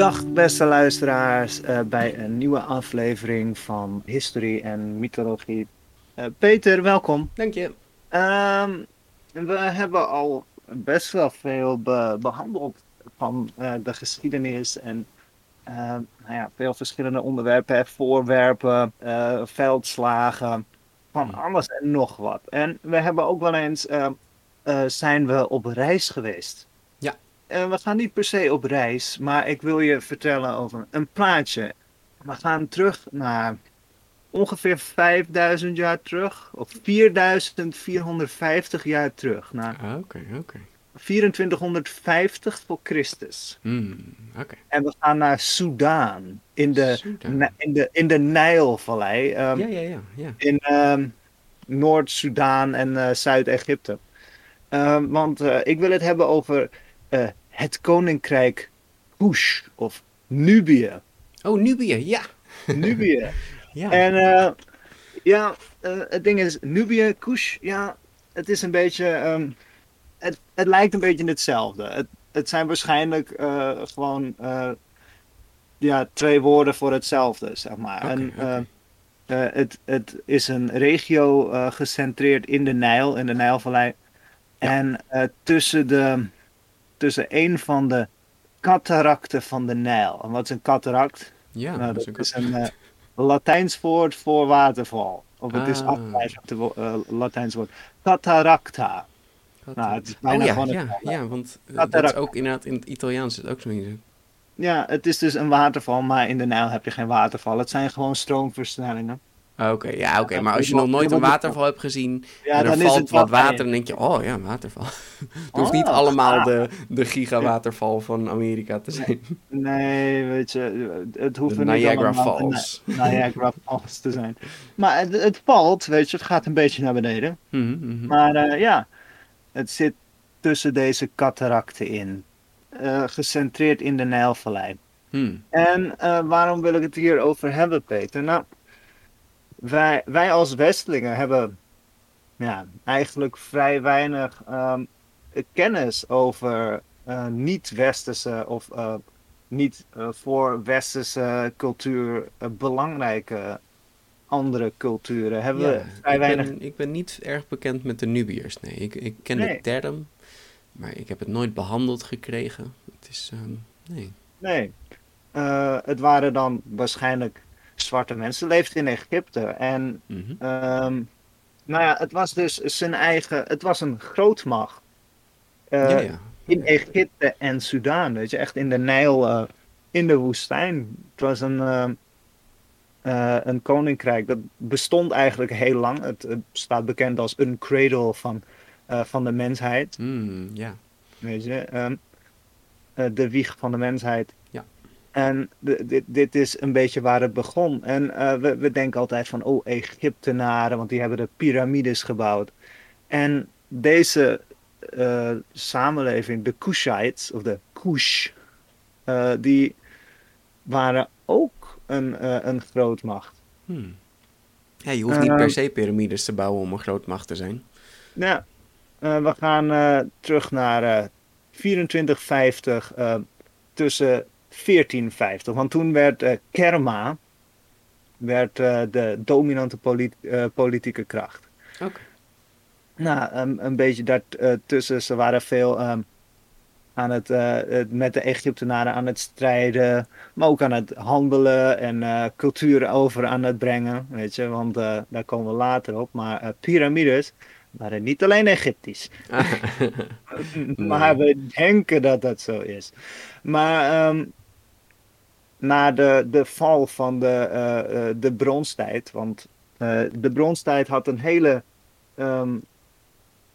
Dag beste luisteraars uh, bij een nieuwe aflevering van Historie en Mythologie. Uh, Peter, welkom. Dank je. Uh, we hebben al best wel veel be behandeld van uh, de geschiedenis en nou ja, veel verschillende onderwerpen, voorwerpen, veldslagen, van alles en nog wat. En we hebben ook wel eens, zijn we op reis geweest. Uh, we gaan niet per se op reis, maar ik wil je vertellen over een plaatje. We gaan terug naar ongeveer 5000 jaar terug, of 4450 jaar terug. Naar ah, Oké, oké. 2450 voor Christus. Mm, oké. En we gaan naar Soudaan, in de, in de, in de Nijlvallei. Um, Ja, ja, ja. ja. in ehm, Noord-Soedan en eh, Zuid-Egypte. Ehm, want eh, ik wil het hebben over eh, het koninkrijk Kush of Nubië. Oh, Nubië, ja. Nubië. ja. En eh, ja, eh, het ding is, Nubië, Kush, ja, het is een beetje, ehm, het, het lijkt een beetje hetzelfde. Het, het zijn waarschijnlijk eh, gewoon, ja, twee woorden voor hetzelfde, zeg maar. En, het, het is een regio gecentreerd in de Nijl, in de Nijlvallei. En tussen, de, tussen een van de cataracten van de Nijl. En wat is een cataract? ja, nou, dat dat is een eh, Latijns woord voor waterval. Of het is Ah. afgeleid op het eh, Latijns woord. Cataracta. Nou, het is bijna oh ja, gewoon een- ja, ja, want eh, dat is ook inderdaad in het Italiaans is het ook zoiets. Ja, het is dus een waterval, maar in de Nijl heb je geen waterval. Het zijn gewoon stroomversnellingen. Oké, ja, oké. Maar als je nog nooit een waterval hebt gezien Ja, en er dan is valt het wat water, dan denk je, oh ja, een waterval. het hoeft niet Oh, allemaal ah. de, de gigawaterval van Amerika te zijn. Nee, weet je, het hoeft De niet Niagara allemaal Falls. Ni- Niagara Falls te zijn. Maar het, het valt, weet je, het gaat een beetje naar beneden. Mhm, mhm. Maar eh, ja, het zit tussen deze cataracten in. Eh, gecentreerd in de Nijlvallei. Hmm. En eh, waarom wil ik het hier over hebben, Peter? Nou, wij, wij als Westelingen hebben ja, eigenlijk vrij weinig ehm, kennis over eh, niet-Westerse of eh, niet eh, voor Westerse cultuur belangrijke andere culturen. Hebben Ja, we vrij ik, weinig. ben, ik ben niet erg bekend met de Nubiërs. Nee, ik, ik ken Nee. de term, maar ik heb het nooit behandeld gekregen. Het is, ehm, nee. Nee. Het waren dan waarschijnlijk zwarte mensen. Leefden in Egypte. En Mhm. Ehm, nou ja, het was dus zijn eigen, het was een grootmacht. Ja, ja. In Egypte en Sudaan, weet je, echt in de Nijl, eh, in de woestijn. Het was een, eh, een koninkrijk dat bestond eigenlijk heel lang. Het, het staat bekend als een cradle van, van de mensheid. Ja. Weet je, ehm, eh, de wieg van de mensheid. En dit, dit is een beetje waar het begon. En eh, we, we denken altijd van, oh, Egyptenaren, want die hebben de piramides gebouwd. En deze eh, samenleving, de Kushites, of de Kush, eh, die waren ook een, een grootmacht. Hmm. Ja, je hoeft niet per se piramides te bouwen om een grootmacht te zijn. Nou, we gaan terug naar eh 2450 eh, tussen 1450. Want toen werd eh, Kerma, werd eh, de dominante polit- eh, politieke kracht. Oké. Nou, een, een beetje daartussen. Ze waren veel ehm, aan het, eh, het- met de Egyptenaren aan het strijden. Maar ook aan het handelen en eh, cultuur over aan het brengen. Weet je, want eh, daar komen we later op. Maar eh, piramides waren niet alleen Egyptisch. maar we denken dat dat zo is. Maar ehm, na de, de val van de, eh, eh, de bronstijd. Want eh, de bronstijd had een hele ehm,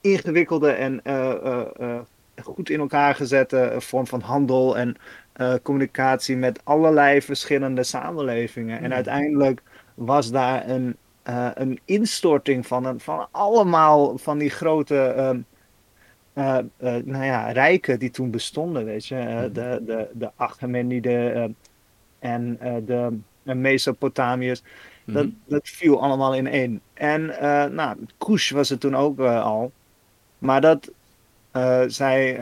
ingewikkelde en goed in elkaar gezette vorm van handel en communicatie met allerlei verschillende samenlevingen. En uiteindelijk was daar een, een instorting van, een, van allemaal van die grote ehm, eh, eh, nou ja, rijken die toen bestonden, weet je. Eh, de, de, de Achameniden eh, en eh, de, Mesopotamiërs. Dat, Mhm. dat viel allemaal in één. En eh nou, Kush was het toen ook eh, al. Maar dat, zij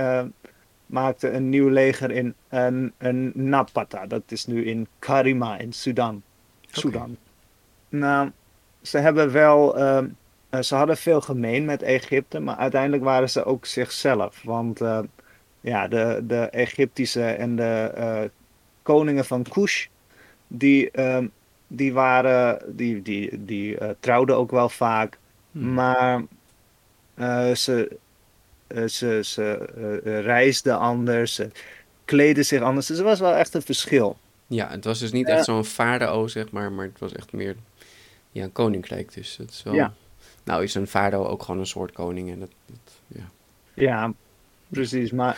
maakte een nieuw leger in een, een Napata. Dat is nu in Karima in Sudan. Sudan. Nou, ze hebben wel, ehm, eh, ze hadden veel gemeen met Egypte, maar uiteindelijk waren ze ook zichzelf. Want ja, de, de Egyptische en de koningen van Kush, die, ehm, die waren, die, die, die eh, trouwden ook wel vaak, Hmm. maar eh, ze, eh, ze, ze eh, reisden anders, ze kleden zich anders. Dus er was wel echt een verschil. Ja, het was dus niet echt zo'n farao, zeg maar, maar het was echt meer ja, een koninkrijk. Dus het is wel... Ja. Nou is een farao ook gewoon een soort koning en dat, dat ja. Ja, precies. Maar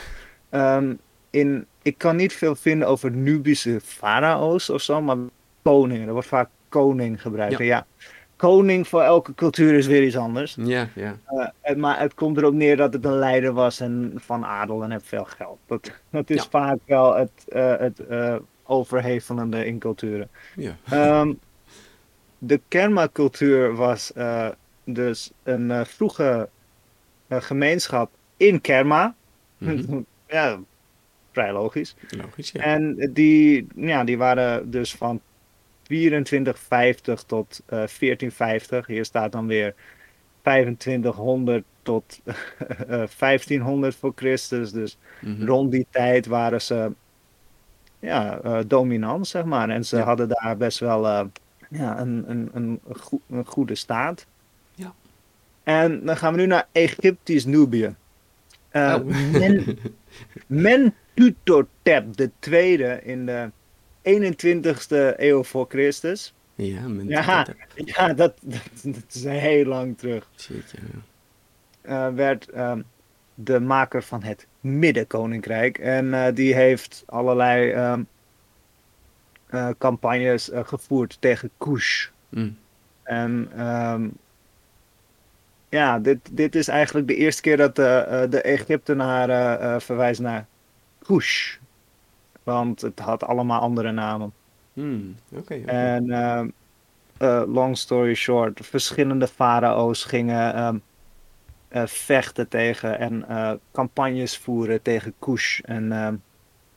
ehm, in, ik kan niet veel vinden over Nubische farao's of zo, maar koningen. Er wordt vaak koning gebruikt. Ja. Koning voor elke cultuur is weer iets anders. Ja, ja. Eh, maar het komt erop neer dat het een leider was en van adel en heeft veel geld. Dat, dat is Ja. vaak wel het, eh, het eh, overhevelende in culturen. ja. Ehm, de Kerma-cultuur was dus een vroege gemeenschap in Kerma. Mhm. ja, vrij logisch. Logisch, ja. En die, ja, die waren dus van 2450 tot eh 1450. Hier staat dan weer 2500 tot eh, 1500 voor Christus. Dus Mhm. rond die tijd waren ze ja, eh, dominant, zeg maar. En ze Ja. hadden daar best wel eh, ja, een, een, een, goe- een goede staat. Ja. En dan gaan we nu naar Egyptisch-Nubië. Eh Oh. Men, Mentuhotep de tweede in de 21ste eeuw voor Christus. Ja, Ja, ja dat, dat, dat is heel lang terug. Shit, ja. eh, werd ehm, de maker van het Middenkoninkrijk. En eh, die heeft allerlei ehm, eh, campagnes gevoerd tegen Kush. Mm. En ehm, ja, dit, dit is eigenlijk de eerste keer dat de, de Egyptenaren verwijzen naar Kush. Want het had allemaal andere namen. Mm, oké. En ehm, eh, long story short, verschillende farao's gingen ehm, eh, vechten tegen en eh, campagnes voeren tegen Kush. En ehm,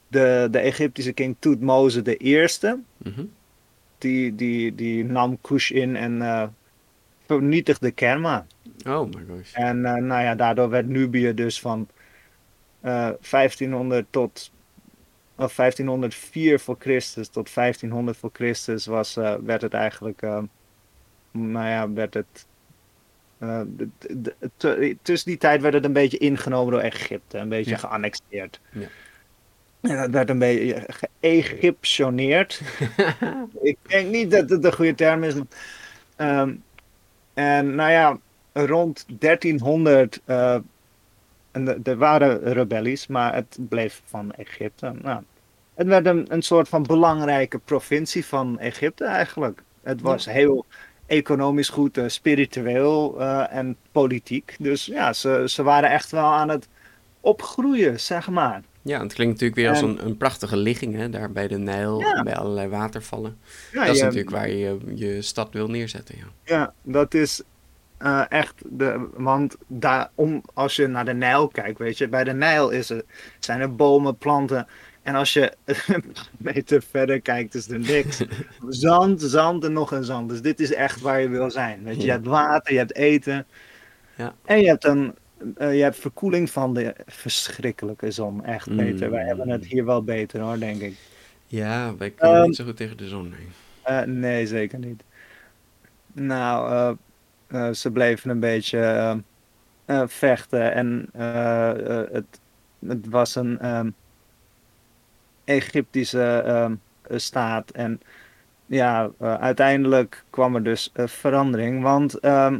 de, de Egyptische king Toetmose de eerste, Mhm. die, die, die nam Kush in en eh, vernietigde Kerma. Oh my gosh. En eh, nou ja, daardoor werd Nubië dus van eh 1500 tot of 1504 voor Christus tot 1500 voor Christus was, eh, werd het eigenlijk, eh, nou ja, werd het, eh, tussen die tijd werd het een beetje ingenomen door Egypte, een beetje Ja. geannexeerd. Ja. En het werd een beetje geëgyptioneerd. Ik denk niet dat het een goede term is. Maar, ehm, en nou ja, rond 1300. En er- waren rebellies, maar het bleef van Egypte. Nou, het werd een, een soort van belangrijke provincie van Egypte eigenlijk. Het was heel economisch goed, eh, spiritueel eh, en politiek. Dus ja, ze, ze waren echt wel aan het opgroeien, zeg maar. Ja, het klinkt natuurlijk weer als En- een, een prachtige ligging, hè? Daar bij de Nijl, Ja. bij allerlei watervallen. Ja, dat is natuurlijk waar je je stad wil neerzetten, ja. Ja, dat is eh, echt de. Want daar, om, als je naar de Nijl kijkt, weet je, bij de Nijl is er, zijn er bomen, planten En als je een meter verder kijkt, is er niks. Zand, zand en nog een zand. Dus dit is echt waar je wil zijn. Weet je, je hebt water, je hebt eten. Ja. En je hebt, een, eh, je hebt verkoeling van de verschrikkelijke zon. Echt Mm. beter. Wij hebben het hier wel beter hoor, denk ik. Ja, wij kunnen Ehm, niet zo goed tegen de zon. Nee. Eh, nee, zeker niet. Nou, ze bleven een beetje eh, eh, vechten en eh, eh, het, het was een ehm, Egyptische ehm, staat. En ja, eh, uiteindelijk kwam er dus eh, verandering, want ehm,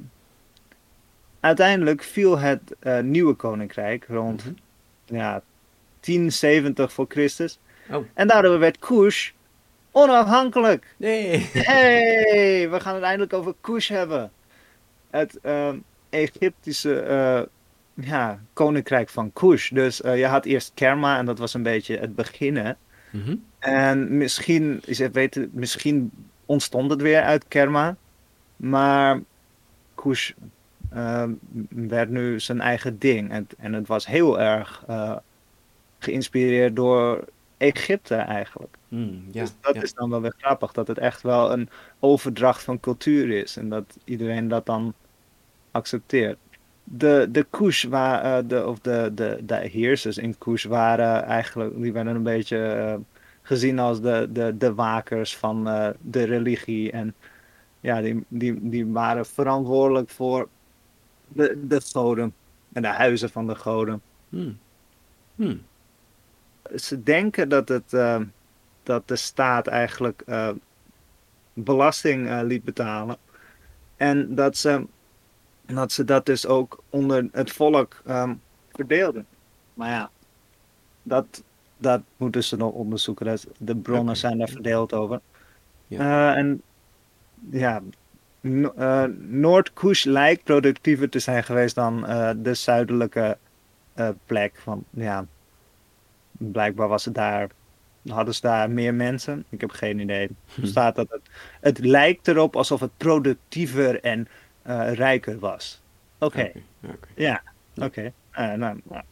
uiteindelijk viel het eh, nieuwe koninkrijk rond Mhm. ja, 1070 voor Christus. Oh. En daardoor werd Kush onafhankelijk. Nee. Hey, we gaan het eindelijk over Kush hebben. Het ehm, Egyptische eh, ja, koninkrijk van Kush. Dus eh, je had eerst Kerma en dat was een beetje het beginnen. Mhm. En misschien, je weet misschien ontstond het weer uit Kerma. Maar Kush ehm, werd nu zijn eigen ding. En, en het was heel erg eh, geïnspireerd door Egypte eigenlijk. Mm, ja, dus dat ja. is dan wel weer grappig, dat het echt wel een overdracht van cultuur is en dat iedereen dat dan accepteert. De, de Kush, waar, eh, de, of de, de, de heersers in Kush waren eigenlijk, die werden een beetje eh, gezien als de, de, de wakers van eh, de religie. En ja, die, die, die waren verantwoordelijk voor de, de goden en de huizen van de goden Mm. Mm. Ze denken dat, het, eh, dat de staat eigenlijk eh, belasting eh, liet betalen. En dat ze, dat ze dat dus ook onder het volk ehm, verdeelden. Maar ja, dat, dat moeten ze nog onderzoeken. Dat, de bronnen zijn daar verdeeld over. Ja. Eh, en ja, No- eh, Noord-Koes lijkt productiever te zijn geweest dan de zuidelijke plek. Van, ja, blijkbaar was het daar, hadden ze daar meer mensen. Ik heb geen idee. Hm. Staat dat het, het lijkt erop alsof het productiever en eh, rijker was. Oké, ja, Ja. oké. Eh, nou, nou.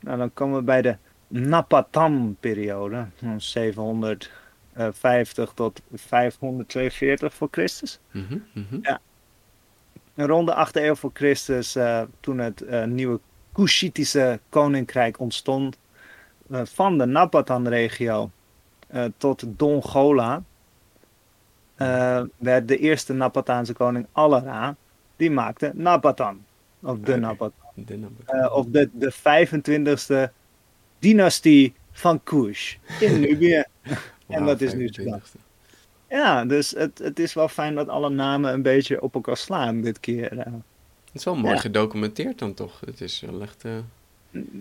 nou, dan komen we bij de Napatan-periode. Van 750 tot 542 voor Christus. Mhm, mhm. En rond de 8e eeuw voor Christus, eh, toen het nieuwe Kushitische koninkrijk ontstond, van de Napatan-regio eh, tot Dongola, eh, werd de eerste Napataanse koning Alara, die maakte Napatan. Of de Oké. Napatan. De. Eh, of de, de 25e dynastie van Kush in Nubië. en dat is nu. 25e. Ja, dus het, het is wel fijn dat alle namen een beetje op elkaar slaan dit keer. eh. Het is wel mooi Ja. gedocumenteerd dan toch? Het is wel echt... eh,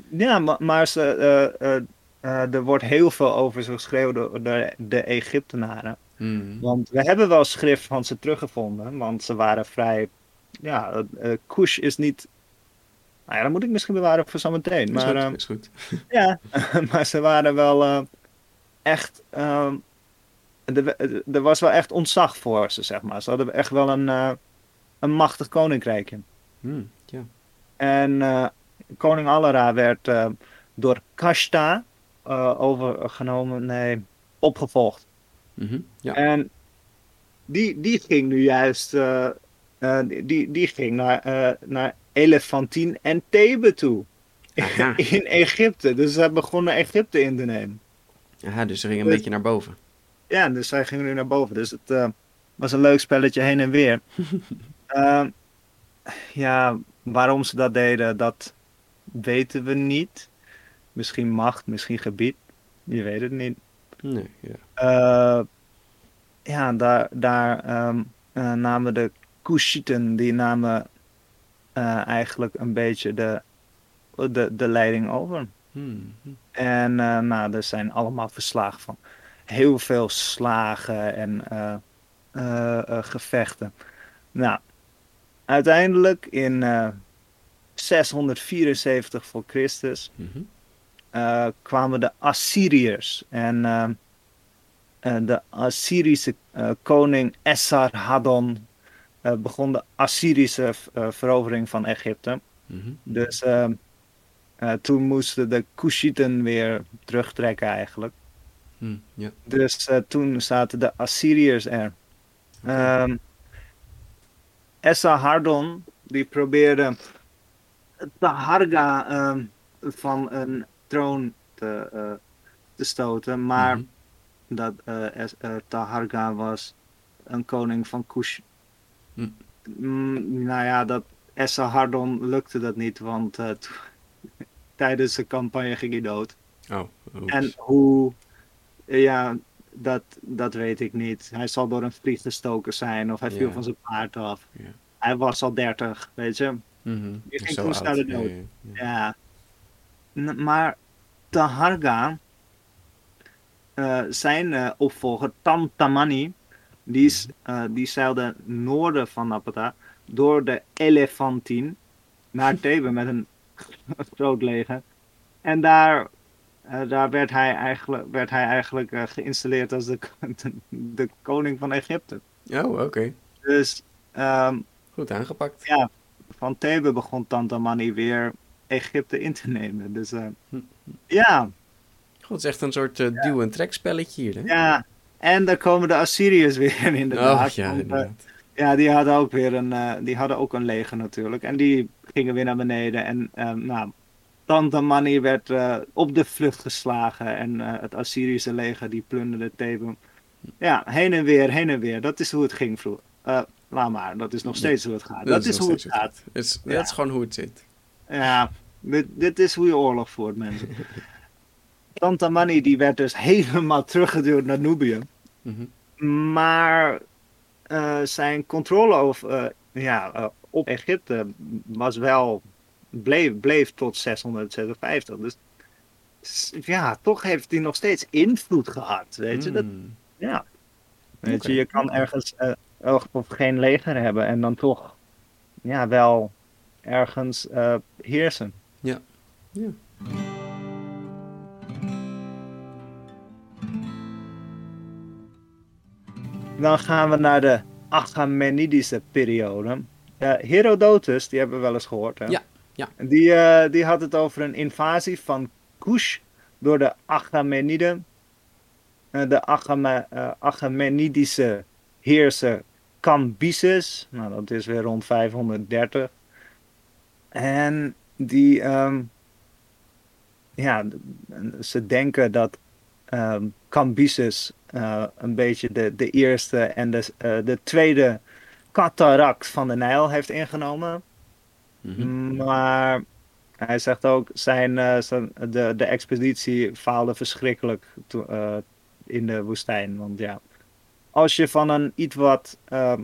Ja, maar, maar ze, eh, eh, eh, er wordt heel veel over ze geschreven door de, de Egyptenaren. mm. Want we hebben wel schrift van ze teruggevonden, want ze waren vrij. Ja, Kush is niet. Nou ja, dat moet ik misschien bewaren voor zometeen. Is Maar, goed, is goed. ja, maar ze waren wel echt. ehm, er, was wel echt ontzag voor ze, zeg maar. Ze hadden echt wel een, een machtig koninkrijkje. Mm, ja. En koning Alara werd eh, door Kashta eh, overgenomen, nee, opgevolgd. Mhm, ja. En die, die ging nu juist, eh, die, die ging naar, naar Elefantin en Thebe toe. Aha. In Egypte. Dus ze begonnen Egypte in te nemen. Aha, dus ze ging een Dus- beetje naar boven. Ja, dus zij gingen nu naar boven. Dus het was een leuk spelletje heen en weer. Ehm, ja, waarom ze dat deden, dat weten we niet. Misschien macht, misschien gebied. Je weet het niet. Nee, ja. Eh, ja, daar, daar ehm, eh, namen de Kushieten, die namen eh, eigenlijk een beetje de, de, de leiding over. Hmm, hm. En nou, er zijn allemaal verslagen van. Heel veel slagen en gevechten. Nou, uiteindelijk in 674 voor Christus Mhm. eh, kwamen de Assyriërs. En eh, eh, de Assyrische koning Esarhaddon begon de Assyrische verovering van Egypte. Mhm. Dus toen moesten de Kushieten weer terugtrekken eigenlijk. Hm, ja. Dus toen zaten de Assyriërs er. Ehm Esarhaddon, die probeerde Taharga ehm, van een troon te, eh, te stoten. Maar Mhm. dat eh, Taharga was een koning van Kush. Hm. Mm, nou ja, dat Esarhaddon lukte dat niet, want tijdens de campagne ging hij dood. Oh. En hoe, ja, dat, dat weet ik niet. Hij zal door een vlieg gestoken zijn of hij viel van zijn paard af. Hij was al 30, weet je. Mhm, die ging toen de dood. ja. N- maar Taharga, eh, zijn eh, opvolger Tamtamani, die, is, eh, die zeilde noorden van Napata door de Elefantine naar Thebe met een groot leger. En daar, daar werd hij eigenlijk, werd hij eigenlijk geïnstalleerd als de, de, de koning van Egypte. Oh, oké. Dus ehm, Goed aangepakt. ja, van Thebe begon Tantamani weer Egypte in te nemen. Dus eh, Hm. ja, Goed, het is echt een soort eh, duw- en trekspelletje hier, hè? ja. En daar komen de Assyriërs weer inderdaad. oh, ja, eh, inderdaad. ja, die hadden ook weer een, die hadden ook een leger natuurlijk. En die gingen weer naar beneden. En eh, nou, Tantamani werd op de vlucht geslagen. En het Assyrische leger die plunderde Thebe. Ja, heen en weer, heen en weer. Dat is hoe het ging vroeger. Laat maar, dat is nog steeds hoe het gaat. Dat, is hoe het gaat. Het is, Ja. Dat is gewoon hoe het zit. Ja, dit, dit is hoe je oorlog voert, mensen. Tantamani die werd dus helemaal teruggeduwd naar Nubië. Mhm. Maar eh, zijn controle over, eh, ja, eh, op Egypte was wel, bleef, bleef tot 656. Dus ja, toch heeft hij nog steeds invloed gehad. Weet je, dat, Mm. ja. Weet je, je kan ergens eh, of, of geen leger hebben en dan toch ja, wel ergens eh, heersen. Ja. Ja. Dan gaan we naar de Achamenidische periode. Eh, Herodotus, die hebben we wel eens gehoord. Hè? Ja, ja. Die, eh, die had het over een invasie van Kush door de Achameniden. Eh, de Achame, Achamenidische heerser Cambyses. Nou, dat is weer rond 530. En die, ehm, ja, ze denken dat ehm Cambyses eh, een beetje de, de eerste en de, eh, de tweede cataract van de Nijl heeft ingenomen. Mhm. Maar hij zegt ook, zijn, eh, zijn, de, de expeditie faalde verschrikkelijk to- in de woestijn. Want ja, als je van een iets wat ehm,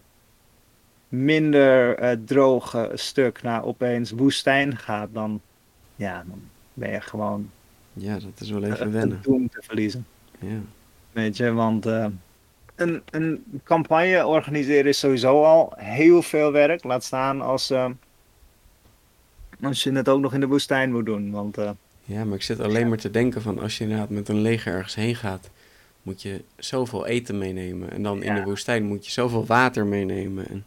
minder eh, droge stuk naar opeens woestijn gaat, dan, ja, dan ben je gewoon Ja, dat is wel eh, even wennen. doem te verliezen. Ja. Weet je, want eh, een, een campagne organiseren is sowieso al heel veel werk. Laat staan als, eh, als je het ook nog in de woestijn moet doen. Want eh, ja, maar ik zit alleen maar te denken van als je inderdaad met een leger ergens heen gaat, moet je zoveel eten meenemen. En dan in de woestijn moet je zoveel water meenemen. En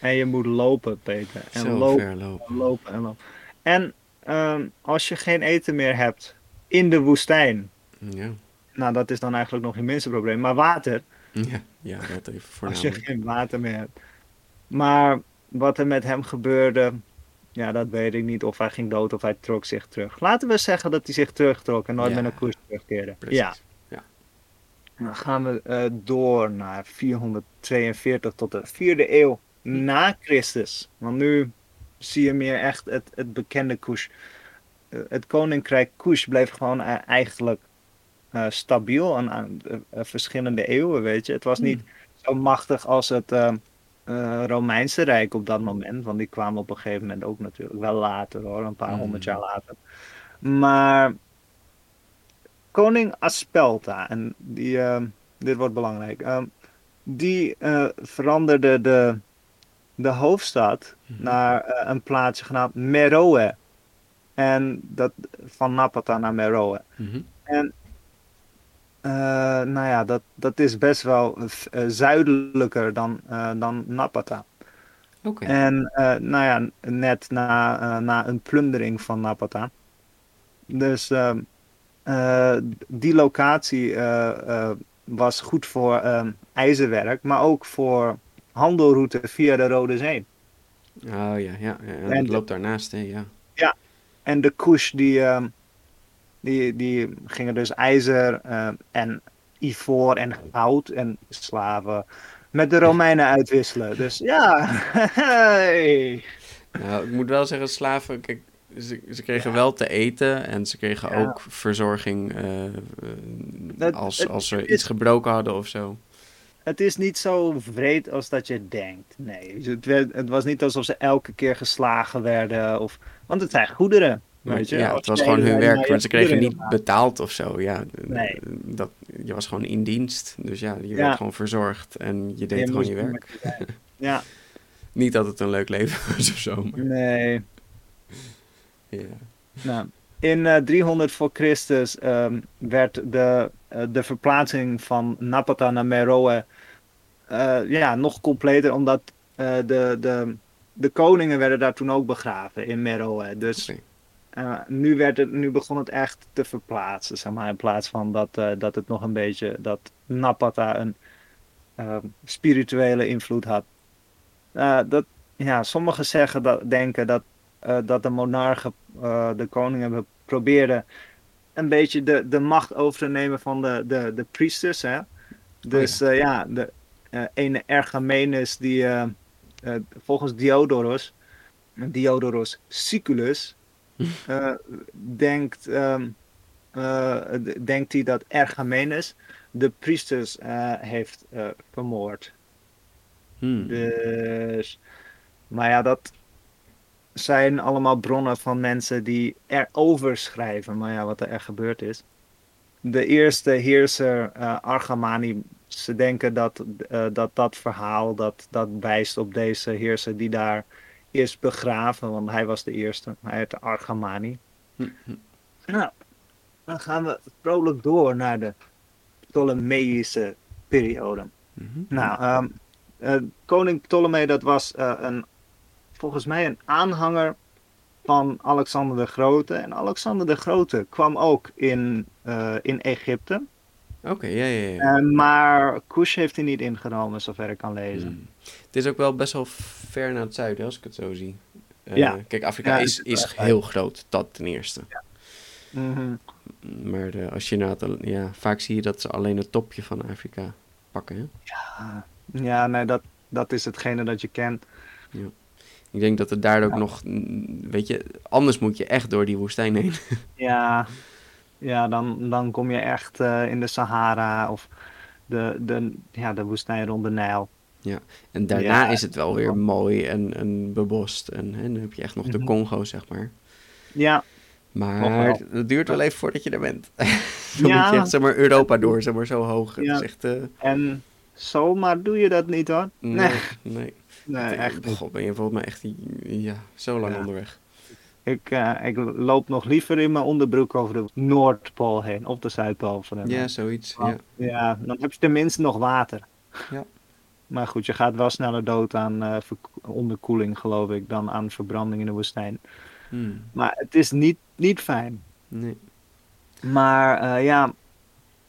en je moet lopen, Peter. En zo lopen, ver lopen. en lopen en lopen. En ehm, als je geen eten meer hebt in de woestijn. Ja. Nou, dat is dan eigenlijk nog je minste probleem. Maar water, Ja, ja, dat even als je geen water meer hebt. Maar wat er met hem gebeurde, ja, dat weet ik niet. Of hij ging dood of hij trok zich terug. Laten we zeggen dat hij zich terugtrok en nooit Ja. met een koers terugkeerde. Precies. Ja, dan gaan we eh, door naar 442 tot de 4e eeuw na Christus. Want nu zie je meer echt het, het bekende Kush. Eh, het koninkrijk Kush bleef gewoon eh, eigenlijk eh, stabiel aan, aan verschillende eeuwen, weet je. Het was niet zo machtig als het eh, eh, Romeinse Rijk op dat moment. Want die kwamen op een gegeven moment ook natuurlijk wel later hoor, een paar Mm. honderd jaar later. Maar koning Aspelta, en die, eh, dit wordt belangrijk, eh, die eh, veranderde de, de hoofdstad Mhm. naar eh, een plaatsje genaamd Meroe. En dat van Napata naar Meroe. Mhm. En eh, nou ja, dat, dat is best wel zuidelijker dan, dan Napata. En nou ja, net na, na een plundering van Napata Dus ehm, eh, die locatie eh, eh, was goed voor ehm, ijzerwerk, maar ook voor handelroute via de Rode Zee. Oh ja, ja, ja. En het loopt daarnaast, hè, ja. En de Kush, die, ehm, die, die gingen dus ijzer ehm, en ivoor en goud en slaven met de Romeinen uitwisselen. Dus ja, hey. Nou, ik moet wel zeggen, slaven, kijk, ze, ze kregen wel te eten en ze kregen Ja. ook verzorging Dat- als, het als ze iets gebroken hadden of zo. Het is niet zo vreed als dat je denkt. Nee, het, werd- het was niet alsof ze elke keer geslagen werden. Of, want het zijn goederen. Weet je? ja, het was gewoon hun werk, want ze kregen niet betaald of zo. Ja, Nee. dat, je was gewoon in dienst, dus ja, je Ja. werd gewoon verzorgd en je deed Je gewoon je er werk. Ja, Niet dat het een leuk leven was of zo, maar nee. Ja. Nou, in eh, 300 voor Christus ehm, werd de, eh, de verplaatsing van Napata naar Meroe eh, ja, nog completer, omdat eh, de, de, de koningen werden daar toen ook begraven in Meroe. Dus eh, nu, werd het, nu begon het echt te verplaatsen, zeg maar, in plaats van dat, eh, dat het nog een beetje, dat Napata een ehm, spirituele invloed had. Eh, dat, ja, sommigen zeggen dat, denken dat, eh, dat de monarchen, eh, de koningen, hebben probeerden een beetje de, de macht over te nemen van de, de, de priesters. Hè? Dus eh, ja, de eh, ene Ergamenus die eh, eh, volgens Diodoros, Diodoros Siculus, eh, denkt, ehm, eh, denkt hij dat Ergamenus de priesters eh, heeft eh, vermoord. Hmm. Dus, maar ja, dat zijn allemaal bronnen van mensen die erover schrijven. Maar ja, wat er echt gebeurd is. De eerste heerser, Argamani, ze denken dat, eh, dat dat verhaal dat, dat wijst op deze heerser die daar is begraven. Want hij was de eerste. Hij heette Argamani. Hm, hm. Nou, dan gaan we vrolijk door naar de Ptolemeïsche periode. Mhm. Nou, ehm, eh, koning Ptolemy, dat was een, volgens mij een aanhanger van Alexander de Grote. En Alexander de Grote kwam ook in, eh, in Egypte. Oké, ja, ja, ja. Eh, maar Kush heeft hij niet ingenomen, zover ik kan lezen. Hmm. Het is ook wel best wel ver naar het zuiden, als ik het zo zie. Eh, Ja. Kijk, Afrika Ja, is, is heel groot, dat ten eerste. Mhm. Maar eh, als je het, ja, vaak zie je dat ze alleen het topje van Afrika pakken. Hè? Ja, nee, dat, dat is hetgene dat je kent. Ik denk dat het daar ook Ja. nog, mm, weet je, anders moet je echt door die woestijn heen. Ja, ja dan, dan kom je echt eh, in de Sahara of de, de, ja, de woestijn rond de Nijl. En daarna Ja, is het wel weer mooi en, en bebost. En, hè, dan heb je echt nog de Mhm. Congo, zeg maar. Ja, Maar het duurt wel even voordat je er bent. Dan Ja. moet je echt, zeg maar, Europa door, zeg maar, zo hoog. Het Ja. is echt, eh, en zomaar doe je dat niet hoor. nee, Nee, nee. Nee echt niet. God, ben je volgens mij echt, ja, zo lang Ja. onderweg. Ik, eh, ik loop nog liever in mijn onderbroek over de Noordpool heen, of de Zuidpool. Voor Ja, zoiets. Ja. ja, dan heb je tenminste nog water. Ja. Maar goed, je gaat wel sneller dood aan eh, onderkoeling, geloof ik, dan aan verbranding in de woestijn. Hmm, Maar het is niet, niet fijn. nee. Maar eh, ja,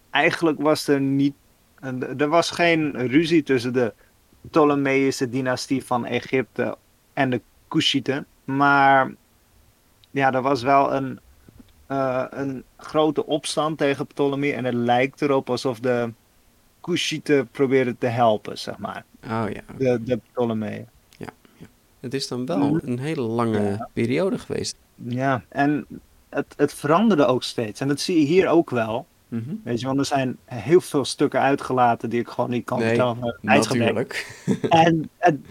eigenlijk was er niet. eh, Er was geen ruzie tussen de Ptolemeïsche dynastie van Egypte en de Kushieten. Maar ja, er was wel een, eh, een grote opstand tegen Ptolemy. En het lijkt erop alsof de Kushieten probeerden te helpen, zeg maar. Oh ja. De, de Ptolemeeën. het is dan wel Mhm. een hele lange periode geweest. Ja, en het, het veranderde ook steeds. En dat zie je hier ook wel. Mhm. Weet je, want er zijn heel veel stukken uitgelaten die ik gewoon niet kan Nee, vertellen. Natuurlijk. En, en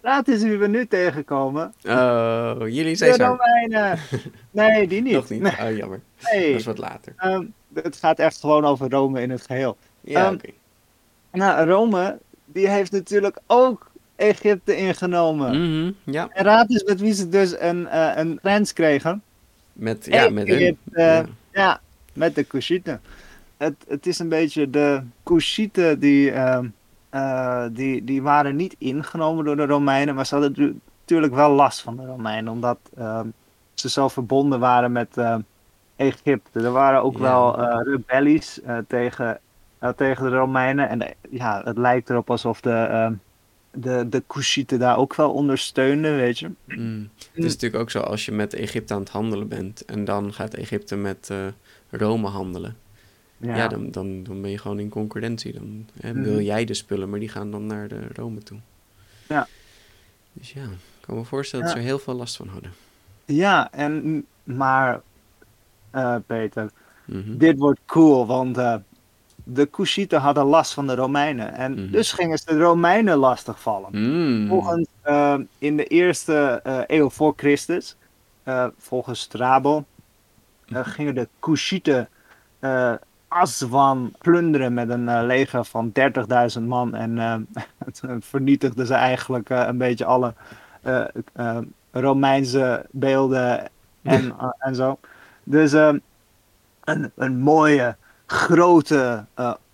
dat is wie we nu tegenkomen. Oh, jullie zijn zo. Romeinen. Nee, die niet. Nog niet. Nee, Oh, jammer. nee. Dat is wat later. Ehm, het gaat echt gewoon over Rome in het geheel. Ja, Ehm, oké. Nou, Rome, die heeft natuurlijk ook Egypte ingenomen. Mhm, Ja, En raad eens met wie ze dus een, eh, een grens kregen. met, ja, met hun. Egypte. Ja. Ja, met de Kushieten. Het, het is een beetje de Kushieten die, ehm, eh, die, die waren niet ingenomen door de Romeinen, maar ze hadden tu- natuurlijk wel last van de Romeinen, omdat ehm, ze zo verbonden waren met, ehm, Egypte. Er waren ook Ja. wel eh, rebellies eh, tegen, tegen de Romeinen. En ja, het lijkt erop alsof de, de, de Cushieten daar ook wel ondersteunden, weet je. Mm. Het is natuurlijk ook zo als je met Egypte aan het handelen bent en dan gaat Egypte met eh, Rome handelen. Ja, dan, dan, dan ben je gewoon in concurrentie. Dan hè, wil Mhm. jij de spullen, maar die gaan dan naar de Rome toe. Ja. Dus ja, ik kan me voorstellen dat ze er heel veel last van hadden. Ja, en, maar eh, Peter, Mhm. dit wordt cool, want eh, de Cushieten hadden last van de Romeinen. En Mhm. dus gingen ze de Romeinen lastigvallen. Mm. Volgens eh, in de eerste eeuw voor Christus, volgens Strabo, gingen de Cushieten eh Aswan plunderen met een eh, leger van 30.000 man. En eh, vernietigden ze eigenlijk eh, een beetje alle Romeinse beelden en, en zo. Dus een, een mooie, grote,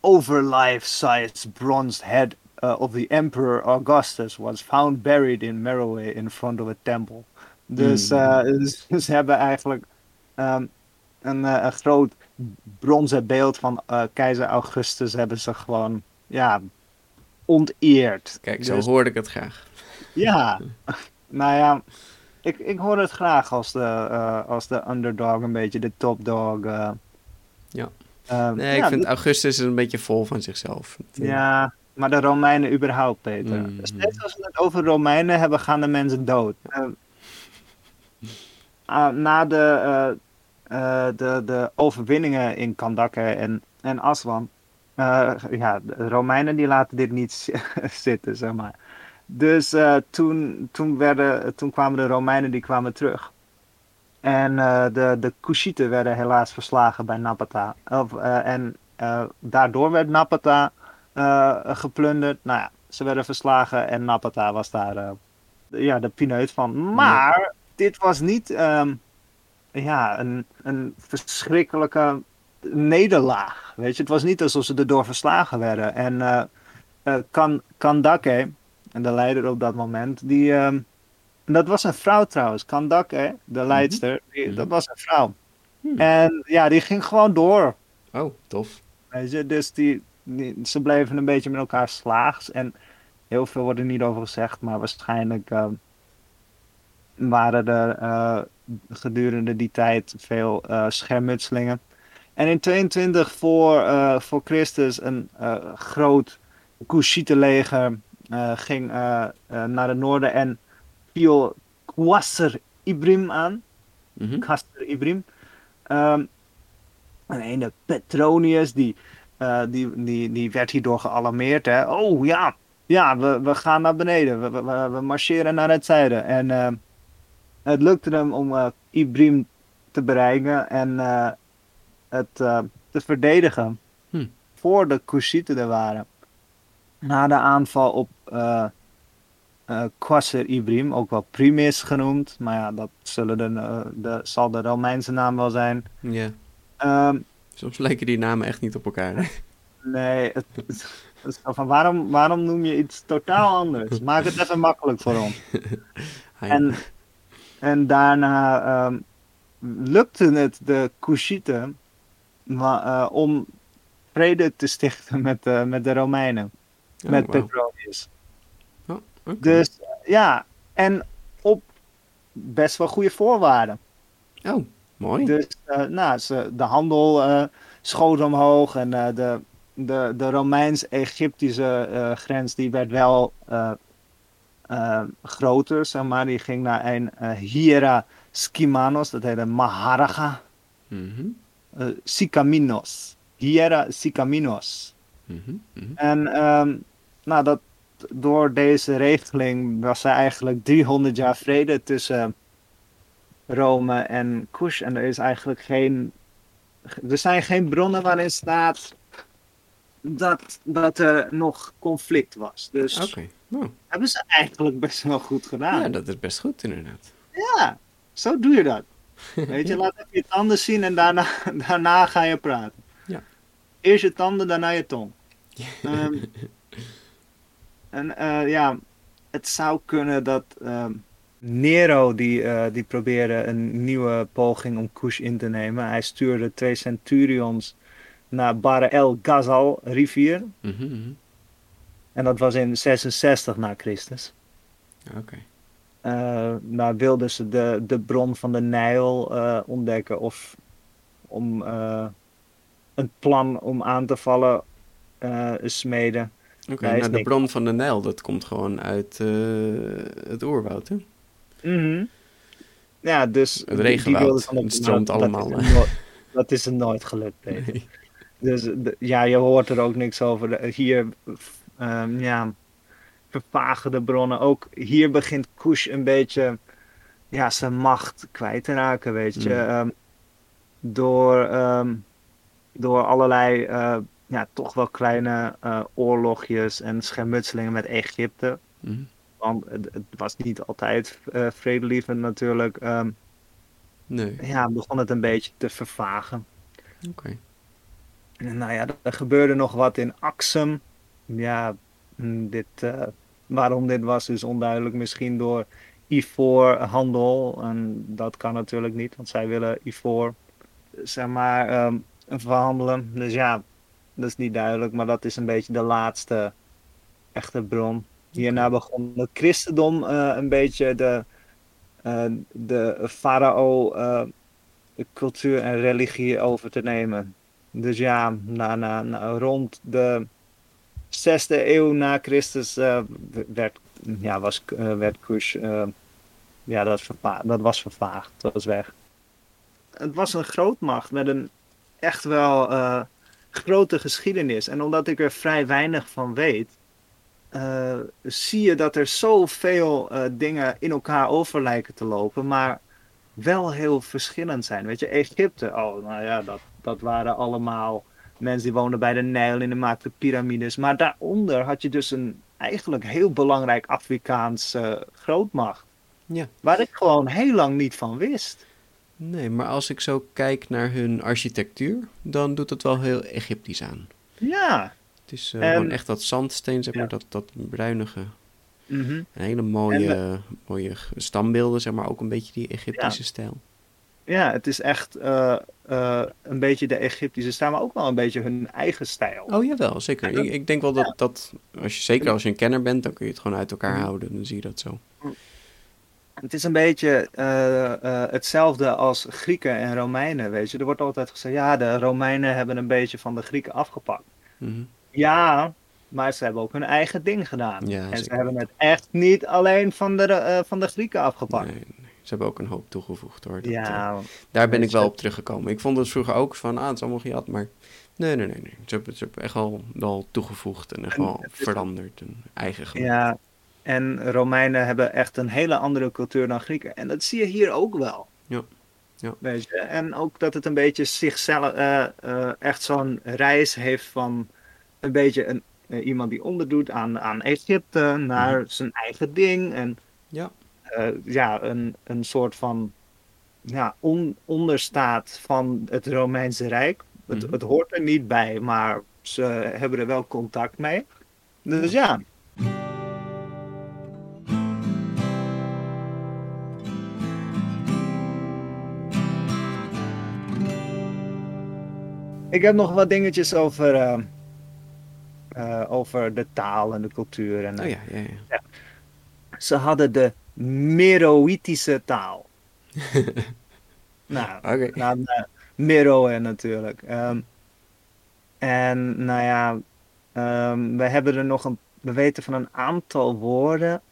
over-life-sized bronze head of the Emperor Augustus was found buried in Meroe in front of a temple. Dus, Hmm. dus ze hebben eigenlijk ehm, een, een groot bronzen beeld van eh, keizer Augustus hebben ze gewoon, ja, onteerd. Kijk, zo Dus- hoorde ik het graag. ja, nou ja, ik, ik hoor het graag als de, eh, als de underdog, een beetje de topdog. eh Ja. Nee, ja, ik vind Augustus een beetje vol van zichzelf. Ja, maar de Romeinen überhaupt, Peter. Mhm. Steeds als we het over Romeinen hebben, gaan de mensen dood. Na de, eh, de, de overwinningen in Kandake en, en Aswan, eh, ja, de Romeinen die laten dit niet zi- zitten, zeg maar. Dus eh, toen, toen, werden, toen kwamen de Romeinen die kwamen terug. En de, de Cushieten werden helaas verslagen bij Napata. Of, en daardoor werd Napata geplunderd. Nou ja, ze werden verslagen en Napata was daar de- ja, de pineut van. Maar dit was niet ehm, ja, een, een verschrikkelijke nederlaag. Weet je, het was niet alsof ze erdoor verslagen werden. En eh eh, kan, Kandake, en de leider op dat moment, die. ehm, dat was een vrouw trouwens. Kandake, de leidster, die, Mhm. dat was een vrouw. Hmm. En ja, die ging gewoon door. Oh, tof. Weet je, dus die, die- ze bleven een beetje met elkaar slaags. En heel veel wordt er niet over gezegd, maar waarschijnlijk ehm, waren er eh, gedurende die tijd veel eh, schermutselingen. En in 22 voor, eh, voor Christus een eh, groot Cushite-leger eh, ging naar het noorden en viel Qasr Ibrim aan. Mhm. Castor Ibrim. Ehm en ene Petronius, die, die, die, die werd hierdoor gealarmeerd. Hè? Oh ja, ja we, we gaan naar beneden. We, we, we marcheren naar het zuiden. En ehm, het lukte hem om eh, Ibrim te bereiken en eh, het eh, te verdedigen. Hm. Voor de Cushieten er waren. Na de aanval op Quasser Ibrim, ook wel Primus genoemd. Maar ja, dat zullen de, de, zal de Romeinse naam wel zijn. Ja. Ehm, Soms lijken die namen echt niet op elkaar. hè? nee, het, van waarom, waarom noem je iets totaal anders? Maak het even makkelijk voor ons. En, en daarna ehm, lukte het de Cushieten wa- eh, om vrede te stichten met, de met de Romeinen. Oh, met. Petronius. Oké. Dus ja, en op best wel goede voorwaarden. Oh, mooi. Dus eh, nou, ze, de handel schoot omhoog en de, de, de Romeins-Egyptische grens die werd wel groter, zeg maar. Die ging naar een eh, Hiera Skimanos, dat heette Maharaja Mhm, eh Sicaminos. Hiera Sicaminos. mhm, mhm. En ehm, nou, dat, door deze regeling was er eigenlijk 300 jaar vrede tussen Rome en Kush. En er is eigenlijk geen. Er zijn geen bronnen waarin staat dat, dat er nog conflict was. Dus Oké. Nou, hebben ze eigenlijk best wel goed gedaan. ja, dat is best goed inderdaad. Ja, zo doe je dat. Weet je, laat even je tanden zien en daarna, daarna ga je praten. Ja. Eerst je tanden, daarna je tong. Ehm, en eh, ja, het zou kunnen dat, ehm, Nero die, eh, die probeerde een nieuwe poging om Kush in te nemen. Hij stuurde twee centurions naar Bar el Ghazal rivier. Mhm, mhm. En dat was in 66 na Christus. Oké. Eh daar wilden ze de, de bron van de Nijl eh, ontdekken. Of om eh, een plan om aan te vallen eh, smeden. Oké, is nou de niks. bron van de Nijl, dat komt gewoon uit eh, het oerwoud, hè? Mhm. Ja, dus... Het die- die regenwoud. wilden Het stroomt dat allemaal, is hè? hem nooit- Dat is er nooit gelukt, Peter. Nee. Dus de- ja, je hoort er ook niks over. De- Hier, ehm, ja, vervagen de bronnen. Ook hier begint Kush een beetje, ja, zijn macht kwijt te raken, weet je. Mm. Ehm, door, ehm, door allerlei, eh, ja, toch wel kleine eh, oorlogjes en schermutselingen met Egypte. Mhm. Want het, het was niet altijd eh vredelievend natuurlijk. Nee, ja, begon het een beetje te vervagen. oké. Nou ja, er gebeurde nog wat in Axum. Ja, mm, dit, eh, waarom dit was is onduidelijk. Misschien door ivoorhandel. En dat kan natuurlijk niet, want zij willen ivoor, zeg maar, ehm, verhandelen. Dus ja, dat is niet duidelijk. Maar dat is een beetje de laatste echte bron. Hierna begon het christendom eh, een beetje de, eh, de farao eh, cultuur en religie over te nemen. Dus ja, na, na, rond de zesde eeuw na Christus eh, werd, ja, was, eh, werd Kush, eh, ja, dat, dat was vervaagd, was weg. Het was een grootmacht met een echt wel grote geschiedenis. En omdat ik er vrij weinig van weet, zie je dat er zoveel dingen in elkaar over lijken te lopen, maar wel heel verschillend zijn. Weet je, Egypte, oh, nou ja, dat, dat waren allemaal mensen die woonden bij de Nijl en die maakten piramides. Maar daaronder had je dus een eigenlijk heel belangrijk Afrikaans eh, grootmacht. Ja. Waar ik gewoon heel lang niet van wist. Nee, maar als ik zo kijk naar hun architectuur, dan doet het wel heel Egyptisch aan. Ja. Het is eh, En- gewoon echt dat zandsteen, zeg maar, Ja. dat, dat bruinige. Mhm. Hele mooie, mooie stambeelden, zeg maar, ook een beetje die Egyptische stijl. Ja, het is echt eh, eh, een beetje de Egyptische stijl, maar ook wel een beetje hun eigen stijl. Oh jawel, zeker. Dat- Ik, ik denk wel dat, dat als je, zeker als je een kenner bent, dan kun je het gewoon uit elkaar Mhm. houden. Dan zie je dat zo. Het is een beetje eh, hetzelfde als Grieken en Romeinen, weet je. Er wordt altijd gezegd, ja, de Romeinen hebben een beetje van de Grieken afgepakt. Mhm. Ja, maar ze hebben ook hun eigen ding gedaan. Ja, en ze hebben het echt niet alleen van de, van de Grieken afgepakt. Nee, hebben ook een hoop toegevoegd hoor. Dat, eh, ja, daar ben ik wel op teruggekomen. Ik vond het vroeger ook van, ah, het is allemaal gejat, maar nee, nee, nee, nee. Ze hebben, ze hebben echt wel, wel toegevoegd en echt wel veranderd en eigen gemaakt. ja, en Romeinen hebben echt een hele andere cultuur dan Grieken. En dat zie je hier ook wel. Ja, ja. Weet je? En ook dat het een beetje zichzelf, eh, eh, echt zo'n reis heeft van een beetje een, iemand die onderdoet aan, aan Egypte naar zijn eigen ding. En Ja. Eh, ja, een, een soort van ja, on, onderstaat van het Romeinse Rijk. Het, Mhm. het hoort er niet bij, maar ze hebben er wel contact mee. Dus ja. Ik heb nog wat dingetjes over, eh, eh, over de taal en de cultuur. En, Oh ja, ja, ja. Ze hadden de Meroïtische taal. nou, de Meroe natuurlijk. Ehm, en nou ja, ehm, we hebben er nog een, we weten van een aantal woorden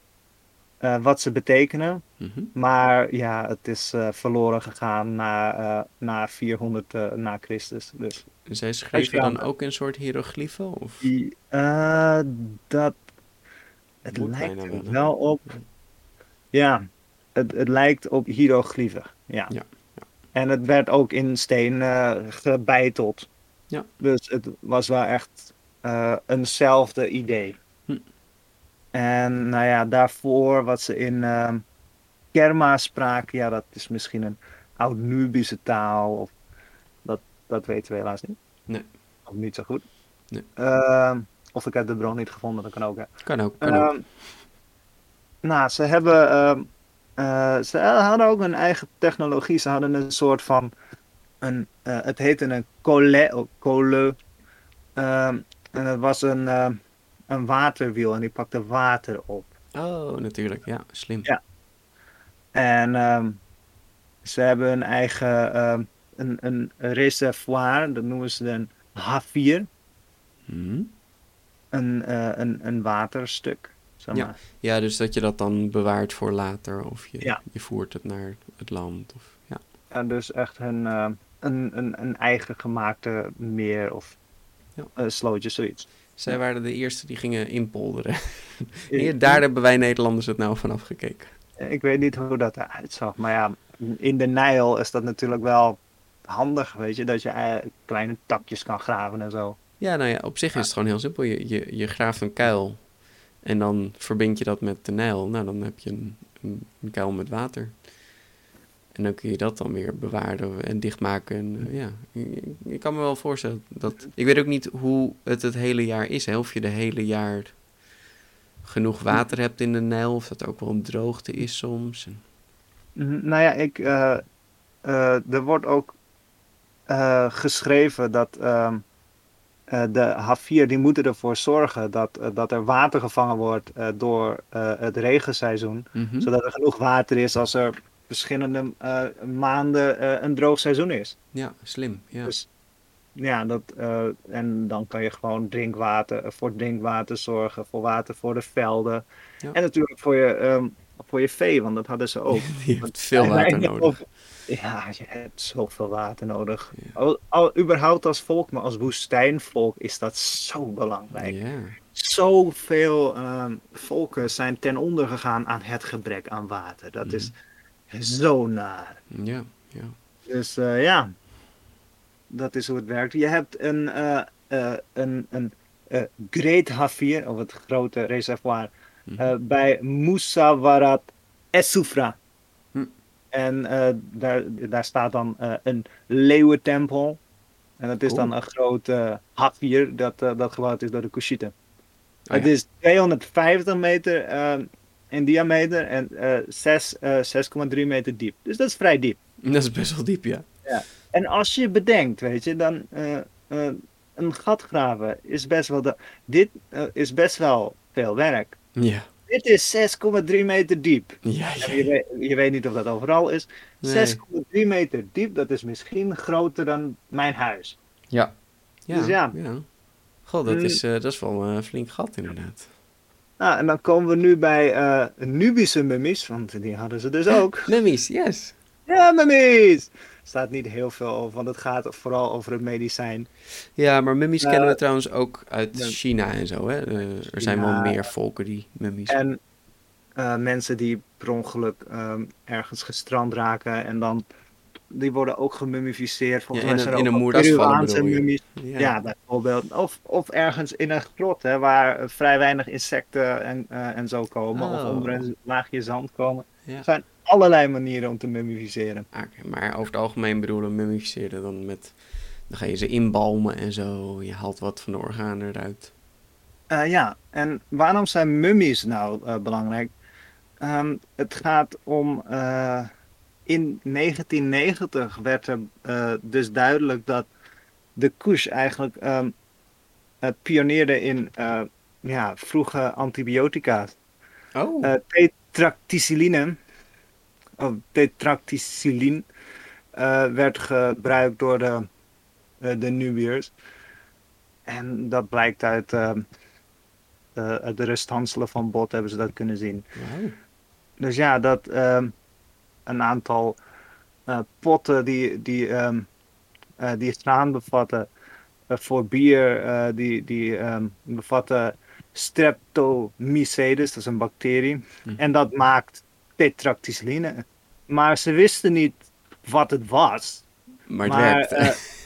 eh, wat ze betekenen. Mhm. Maar ja, het is eh, verloren gegaan na, eh, na 400 eh, na Christus. Dus zij schreven dan ook in soort hieroglyphen? Of? die, dat, het Moet lijkt er wel op. Ja, het, het lijkt op hieroglyphen. Ja. Ja, ja. En het werd ook in steen eh, gebeiteld. Ja. Dus het was wel echt eh, eenzelfde idee. Hm. En nou ja, daarvoor wat ze in ehm Kerma spraken, ja, dat is misschien een oud-Nubische taal. Of dat, dat weten we helaas niet. Nee. Of niet zo goed. Nee. Ehm, of ik heb de bron niet gevonden, dat kan ook. Hè. Kan ook, kan ook. Ehm, nou, ze hebben ehm, eh, ze hadden ook een eigen technologie. Ze hadden een soort van. Een, uh, het heette een colle. colle ehm, en het was een, uh, een waterwiel en die pakte water op. Oh, natuurlijk. Ja, slim. Ja. En ze hebben een eigen een, een reservoir, dat noemen ze een H4. Hmm. Een, uh, een, een waterstuk. Zeg maar. ja. ja, dus dat je dat dan bewaart voor later of je, Ja. je voert het naar het land. Of, ja. En dus echt een, uh, een, een, een eigen gemaakte meer of Ja. uh, slootje, zoiets. Zij waren de eerste die gingen inpolderen. Hier, daar hebben wij Nederlanders het nou vanaf gekeken. Ik weet niet hoe dat eruit zag, maar ja, in de Nijl is dat natuurlijk wel handig, weet je, dat je uh, kleine takjes kan graven en zo. Ja, nou ja, op zich is het gewoon heel simpel. Je, je, je graaft een kuil en dan verbind je dat met de Nijl. Nou, dan heb je een, een, kuil met water. En dan kun je dat dan weer bewaren en dichtmaken. En, uh, ja, ik, kan me wel voorstellen dat... Ik weet ook niet hoe het het hele jaar is. Hè? Of je de hele jaar genoeg water hebt in de Nijl. Of dat ook wel een droogte is soms. En... Nou ja, ik, uh, uh, er wordt ook geschreven dat uh, de H4 die moeten ervoor zorgen dat, dat er water gevangen wordt door het regenseizoen. Mhm. Zodat er genoeg water is als er verschillende maanden een droog seizoen is. Ja, slim. Ja. Dus ja, dat, en dan kan je gewoon drinkwater, voor drinkwater zorgen, voor water voor de velden. Ja. En natuurlijk voor je, um, voor je vee, want dat hadden ze ook. Je hebt veel water nodig. Ja, je hebt zoveel water nodig. Ja. Al, al, überhaupt als volk, maar als woestijnvolk is dat zo belangrijk. Ja. Zoveel um, volken zijn ten onder gegaan aan het gebrek aan water. Dat mm. is zo naar. Ja, ja. Dus uh, ja, dat is hoe het werkt. Je hebt een, uh, uh, een, een Great Hafir, of het grote reservoir, mm. bij Musawarat Esufra. En uh, daar, daar staat dan uh, een leeuwentempel. En dat is Cool. dan een grote uh, hafir dat, dat gebouwd is door de Kushiten. Oh, het ja. is 250 meter in diameter en 6, 6,3 meter diep. Dus dat is vrij diep. Dat is best wel diep, ja. ja. En als je bedenkt, weet je, dan een gat graven is best wel, de, dit is best wel veel werk. Ja. Dit is 6,3 meter diep. Ja, ja. Je, weet, je, weet, niet of dat overal is. Nee. 6,3 meter diep, dat is misschien groter dan mijn huis. Ja. Ja. Dus ja. ja. Goh, dat is, uh, dat is wel een flink gat inderdaad. Nou, en dan komen we nu bij uh, Nubische mummies, want die hadden ze dus ook. mummies, yes. Ja, mummies! Er staat niet heel veel over, want het gaat vooral over het medicijn. Ja, maar mummies Uh, kennen we trouwens ook uit ja. China en zo. Hè? Uh, er zijn wel meer volken die mummies. En uh, mensen die per ongeluk um, ergens gestrand raken en dan. Die worden ook gemummificeerd. Ja, in, een, in een mummies. Ja. ja. bijvoorbeeld. Of, of ergens in een grot, hè, waar vrij weinig insecten en, en zo komen. Oh. Of onder een laagje zand komen. Ja. Er zijn allerlei manieren om te mummificeren. Okay, maar over het algemeen bedoelen mummificeren dan met... Dan ga je ze inbalmen en zo. Je haalt wat van de organen eruit. Uh, ja, en waarom zijn mummies nou uh, belangrijk? Um, het gaat om... Uh, in 1990 werd er dus duidelijk dat de Kush eigenlijk um, pioneerde in ja, vroege antibiotica. Oh. Of tetraxyline, werd gebruikt door de, de Nubiërs. En dat blijkt uit uh, uh, de resthanselen van bot hebben ze dat kunnen zien. Wow. Dus ja, dat uh, een aantal potten die, die, um, die graan bevatten voor bier, die, die um, bevatten streptomycetes, dat is een bacterie. Hm. En dat maakt tetraxyline. Maar ze wisten niet wat het was. Maar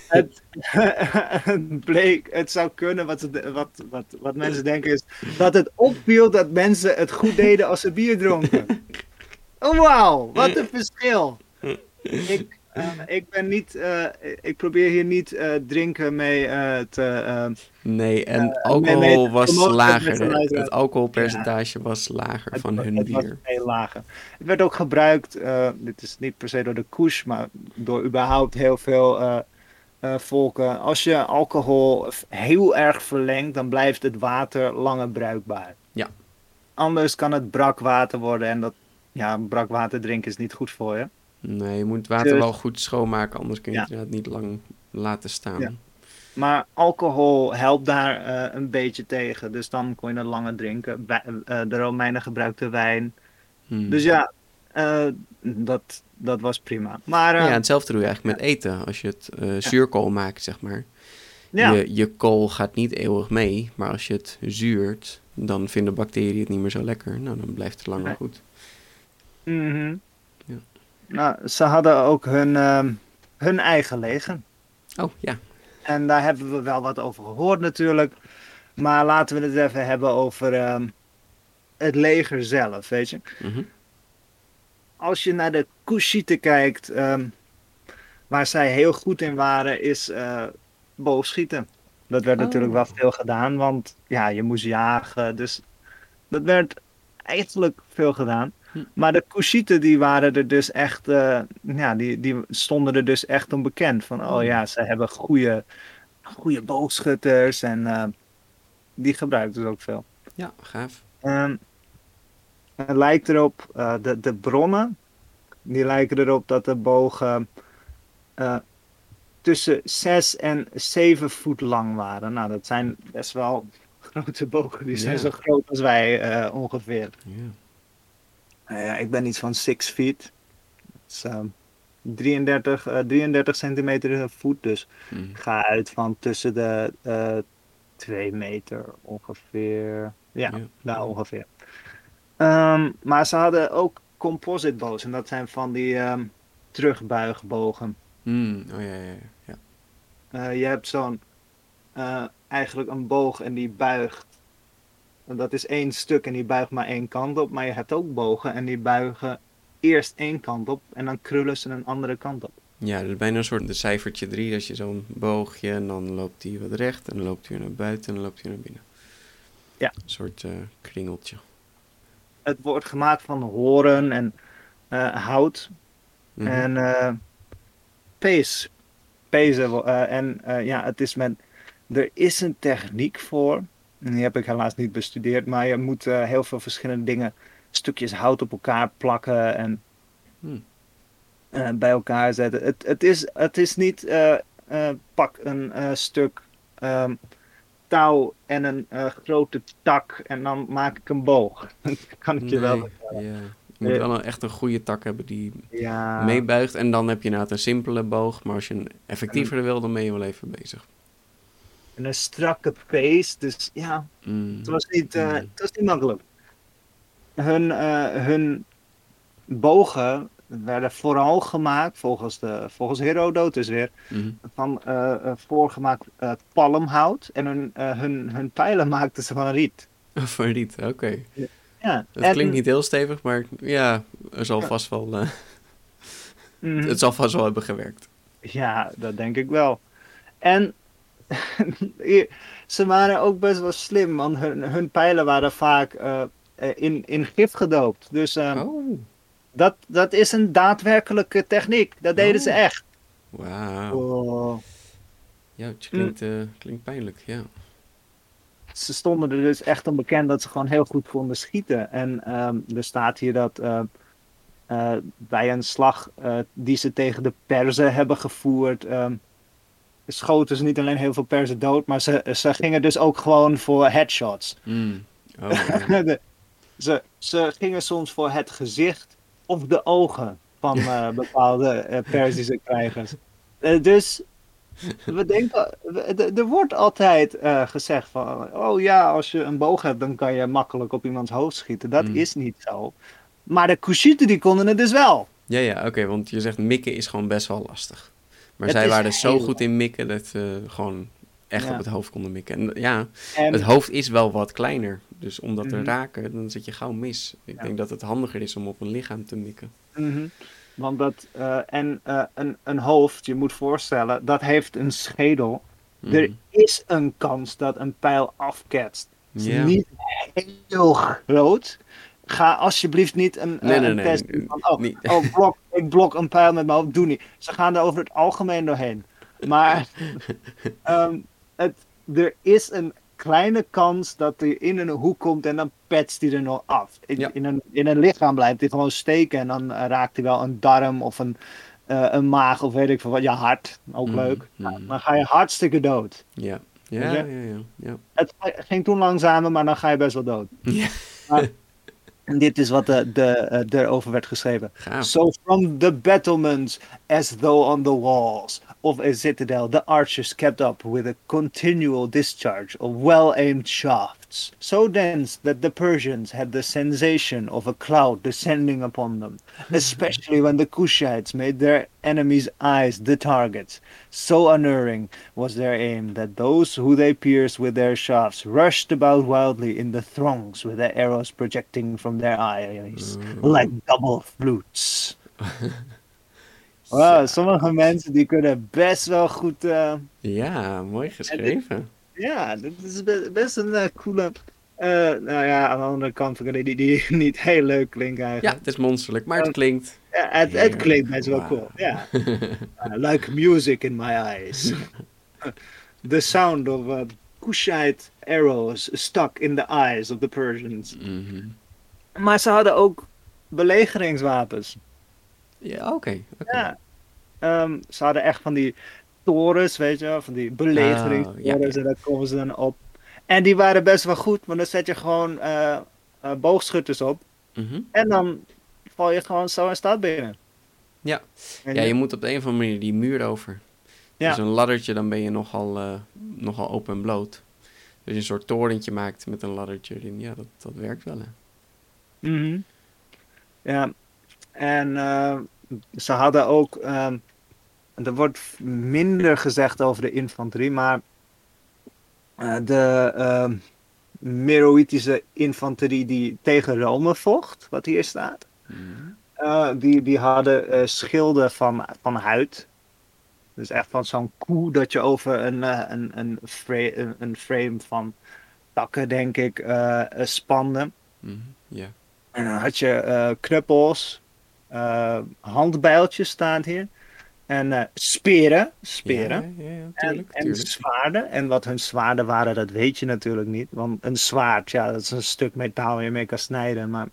het het bleek, het zou kunnen, wat, ze, wat, wat, wat mensen denken is, dat het opviel dat mensen het goed deden als ze bier dronken. Oh, wauw, wat een verschil. Ik, Eh, ik ben niet, eh, ik probeer hier niet eh, drinken mee eh, te... eh, Nee, en alcohol was lager. Het alcoholpercentage was lager van het, hun het was bier. veel lager. Het werd ook gebruikt, dit is niet per se door de koers, maar door überhaupt heel veel volken. Als je alcohol heel erg verlengt, dan blijft het water langer bruikbaar. Ja. Anders kan het brakwater worden en dat, ja, brakwater drinken is niet goed voor je. Nee, je moet het water Dus- wel goed schoonmaken, anders kun je Ja. het inderdaad niet lang laten staan. Ja. Maar alcohol helpt daar eh, een beetje tegen. Dus dan kon je het langer drinken. Eh, de Romeinen gebruikten wijn. Hmm. Dus ja, eh, dat, dat was prima. Maar ja, hetzelfde doe je eigenlijk met eten. Als je het zuurkool maakt, zeg maar. ja, Je, je kool gaat niet eeuwig mee, maar als je het zuurt, dan vinden bacteriën het niet meer zo lekker. Nou, dan blijft het langer Nee. goed. mhm. Nou, ze hadden ook hun, ehm, hun eigen leger. Oh, ja. En daar hebben we wel wat over gehoord natuurlijk. Maar laten we het even hebben over ehm, het leger zelf, weet je. Mhm. als je naar de Kushiten kijkt, ehm, waar zij heel goed in waren, is eh boogschieten. Dat werd Oh. natuurlijk wel veel gedaan, want ja, je moest jagen. Dus dat werd eigenlijk veel gedaan. Maar de Kushiten die waren er dus echt, eh, ja, die, die stonden er dus echt onbekend. Van, oh Oh. ja, ze hebben goede, goede boogschutters en eh, die gebruikten ze ook veel. Ja, gaaf. Ehm, het lijkt erop, eh, de, de bronnen, die lijken erop dat de bogen tussen 6 en 7 voet lang waren. Nou, dat zijn best wel grote bogen. Die zijn Ja. zo groot als wij ongeveer. Ja. Nou ja, ik ben iets van 6 feet. Dat is ehm, 33, eh, 33 centimeter voet. Dus ik ga uit van tussen de eh 2 meter ongeveer. Ja, Ja. daar ongeveer. Ehm, maar ze hadden ook composite bows. En dat zijn van die ehm, terugbuigbogen. Hmm, Oh, ja, ja, ja. ja. Eh, je hebt zo'n eh, eigenlijk een boog en die buigt. En dat is één stuk en die buigt maar één kant op. Maar je hebt ook bogen en die buigen eerst één kant op en dan krullen ze een andere kant op. Ja, dat is bijna een soort de cijfertje 3. Als je zo'n boogje en dan loopt hij wat recht en dan loopt hij naar buiten en dan loopt hij naar binnen. Ja. Een soort eh, kringeltje. Het wordt gemaakt van horen en eh, hout Mhm. en eh pees. Pezen. en ja, het is met. Er is een techniek voor. En die heb ik helaas niet bestudeerd. Maar je moet eh, heel veel verschillende dingen. Stukjes hout op elkaar plakken en Hmm. eh, bij elkaar zetten. Het, het, is, het is niet. eh, pak een stuk ehm, touw en een grote tak. En dan maak ik een boog. Kan ik je wel Nee. Je moet wel een, echt een goede tak hebben die Ja. meebuigt. En dan heb je inderdaad een simpele boog. Maar als je een effectiever wil, dan ben je wel even bezig. En een strakke pees. Dus ja, Mm. Het was niet, het was niet makkelijk. Hun, eh, hun bogen werden vooral gemaakt, volgens, de, volgens Herodotus weer, Mhm. van eh, voorgemaakt palmhout. En hun, hun, hun pijlen maakten ze van riet. Van riet, oké. Ja, Dat en- klinkt niet heel stevig, maar ja, er zal vast wel, Mhm. het zal vast wel hebben gewerkt. Ja, dat denk ik wel. En ze waren ook best wel slim, want hun, hun pijlen waren vaak eh, eh, in, in gif gedoopt. Dus eh, Oh, dat, dat is een daadwerkelijke techniek. Dat deden ze Oh. echt. wauw. Oh. Ja, het klinkt, eh, klinkt pijnlijk, ja. Ze stonden er dus echt om bekend dat ze gewoon heel goed konden schieten. En ehm, er staat hier dat bij een slag die ze tegen de Perzen hebben gevoerd, ehm, schoten ze niet alleen heel veel Perzen dood, maar ze, ze gingen dus ook gewoon voor headshots. Mm. Oh. De- ze, ze gingen soms voor het gezicht of de ogen van eh, bepaalde eh, Perzische krijgers. Eh, dus we denken, er wordt altijd eh, gezegd van, oh ja, als je een boog hebt, dan kan je makkelijk op iemands hoofd schieten. Dat Mm. is niet zo. Maar de Kushiten die konden het dus wel. ja, ja oké, want je zegt mikken is gewoon best wel lastig. Maar Het zij waren zo goed in mikken dat ze gewoon echt Ja. op het hoofd konden mikken. En ja, het hoofd is wel wat kleiner. Dus om dat te Mhm. raken, dan zit je gauw mis. Ik Ja. denk dat het handiger is om op een lichaam te mikken. Mhm. Want dat, eh, en eh, een, een hoofd, je moet voorstellen, dat heeft een schedel. Mhm. Er is een kans dat een pijl afketst. Het is niet heel groot. Ga alsjeblieft niet een, Nee, nee, een nee, test doen van, oh, niet. oh blok, ik blok een pijl met mijn hoofd. Doe niet. Ze gaan er over het algemeen doorheen. Maar ehm, het, er is een kleine kans dat hij in een hoek komt en dan petst hij er nog af. In, Ja. in, een, in een lichaam blijft hij gewoon steken en dan eh, raakt hij wel een darm of een, eh, een maag of weet ik veel wat. Ja, hart, ook Mhm, leuk. mhm. Nou, dan ga je hartstikke dood. Ja. Ja, ja, ja, ja. Het ging toen langzamer, maar dan ga je best wel dood. Ja. Maar dit is wat de, de, eh, erover werd geschreven. Gaaf. So from the battlements, as though on the walls of a citadel, the archers kept up with a continual discharge of well-aimed shafts, so dense that the Persians had the sensation of a cloud descending upon them, especially when the Kushites made their enemies' eyes the targets. So unerring was their aim that those who they pierced with their shafts rushed about wildly in the throngs with their arrows projecting from their eyes mm. like double flutes. Wow, sommige mensen die kunnen best wel goed. eh, Ja, mooi geschreven. ja, dit is be- best een eh, coole. eh, nou ja, aan de andere kant vind ik die, die niet heel leuk klinken Ja, eigenlijk. het is monsterlijk, maar het Ja. klinkt. Ja, het, het klinkt best wel cool. Ja. Uh, like music in my eyes. the sound of uh, Kushite arrows stuck in the eyes of the Persians. Mhm. Maar ze hadden ook belegeringswapens. Ja, oké. oké. Ja. Ehm, ze hadden echt van die torens, weet je van die belegeringstorens Oh, en daar komen ze dan op. En die waren best wel goed, want dan zet je gewoon eh, eh, boogschutters op Mhm. en dan val je gewoon zo in stad binnen. Ja. En ja, je moet op de een of andere manier die muur over. Ja. Dus een laddertje, dan ben je nogal, eh, nogal open en bloot. Dus je een soort torentje maakt met een laddertje erin. Ja, dat, dat werkt wel, hè. Mhm. Ja, en ze hadden ook. ehm, er wordt minder gezegd over de infanterie, maar eh, de ehm Meroïtische infanterie die tegen Rome vocht, wat hier staat, Mhm. eh, die, die hadden eh, schilden van, van huid. Dus echt van zo'n koe dat je over een, een, een, fra- een, frame van takken, denk ik, spande. Ja. En dan had je knuppels, handbijltjes staan hier. En eh, speren, speren. Ja, ja, ja, en, zwaarden. En wat hun zwaarden waren, dat weet je natuurlijk niet. Want een zwaard, ja, dat is een stuk metaal waar je mee kan snijden. Maar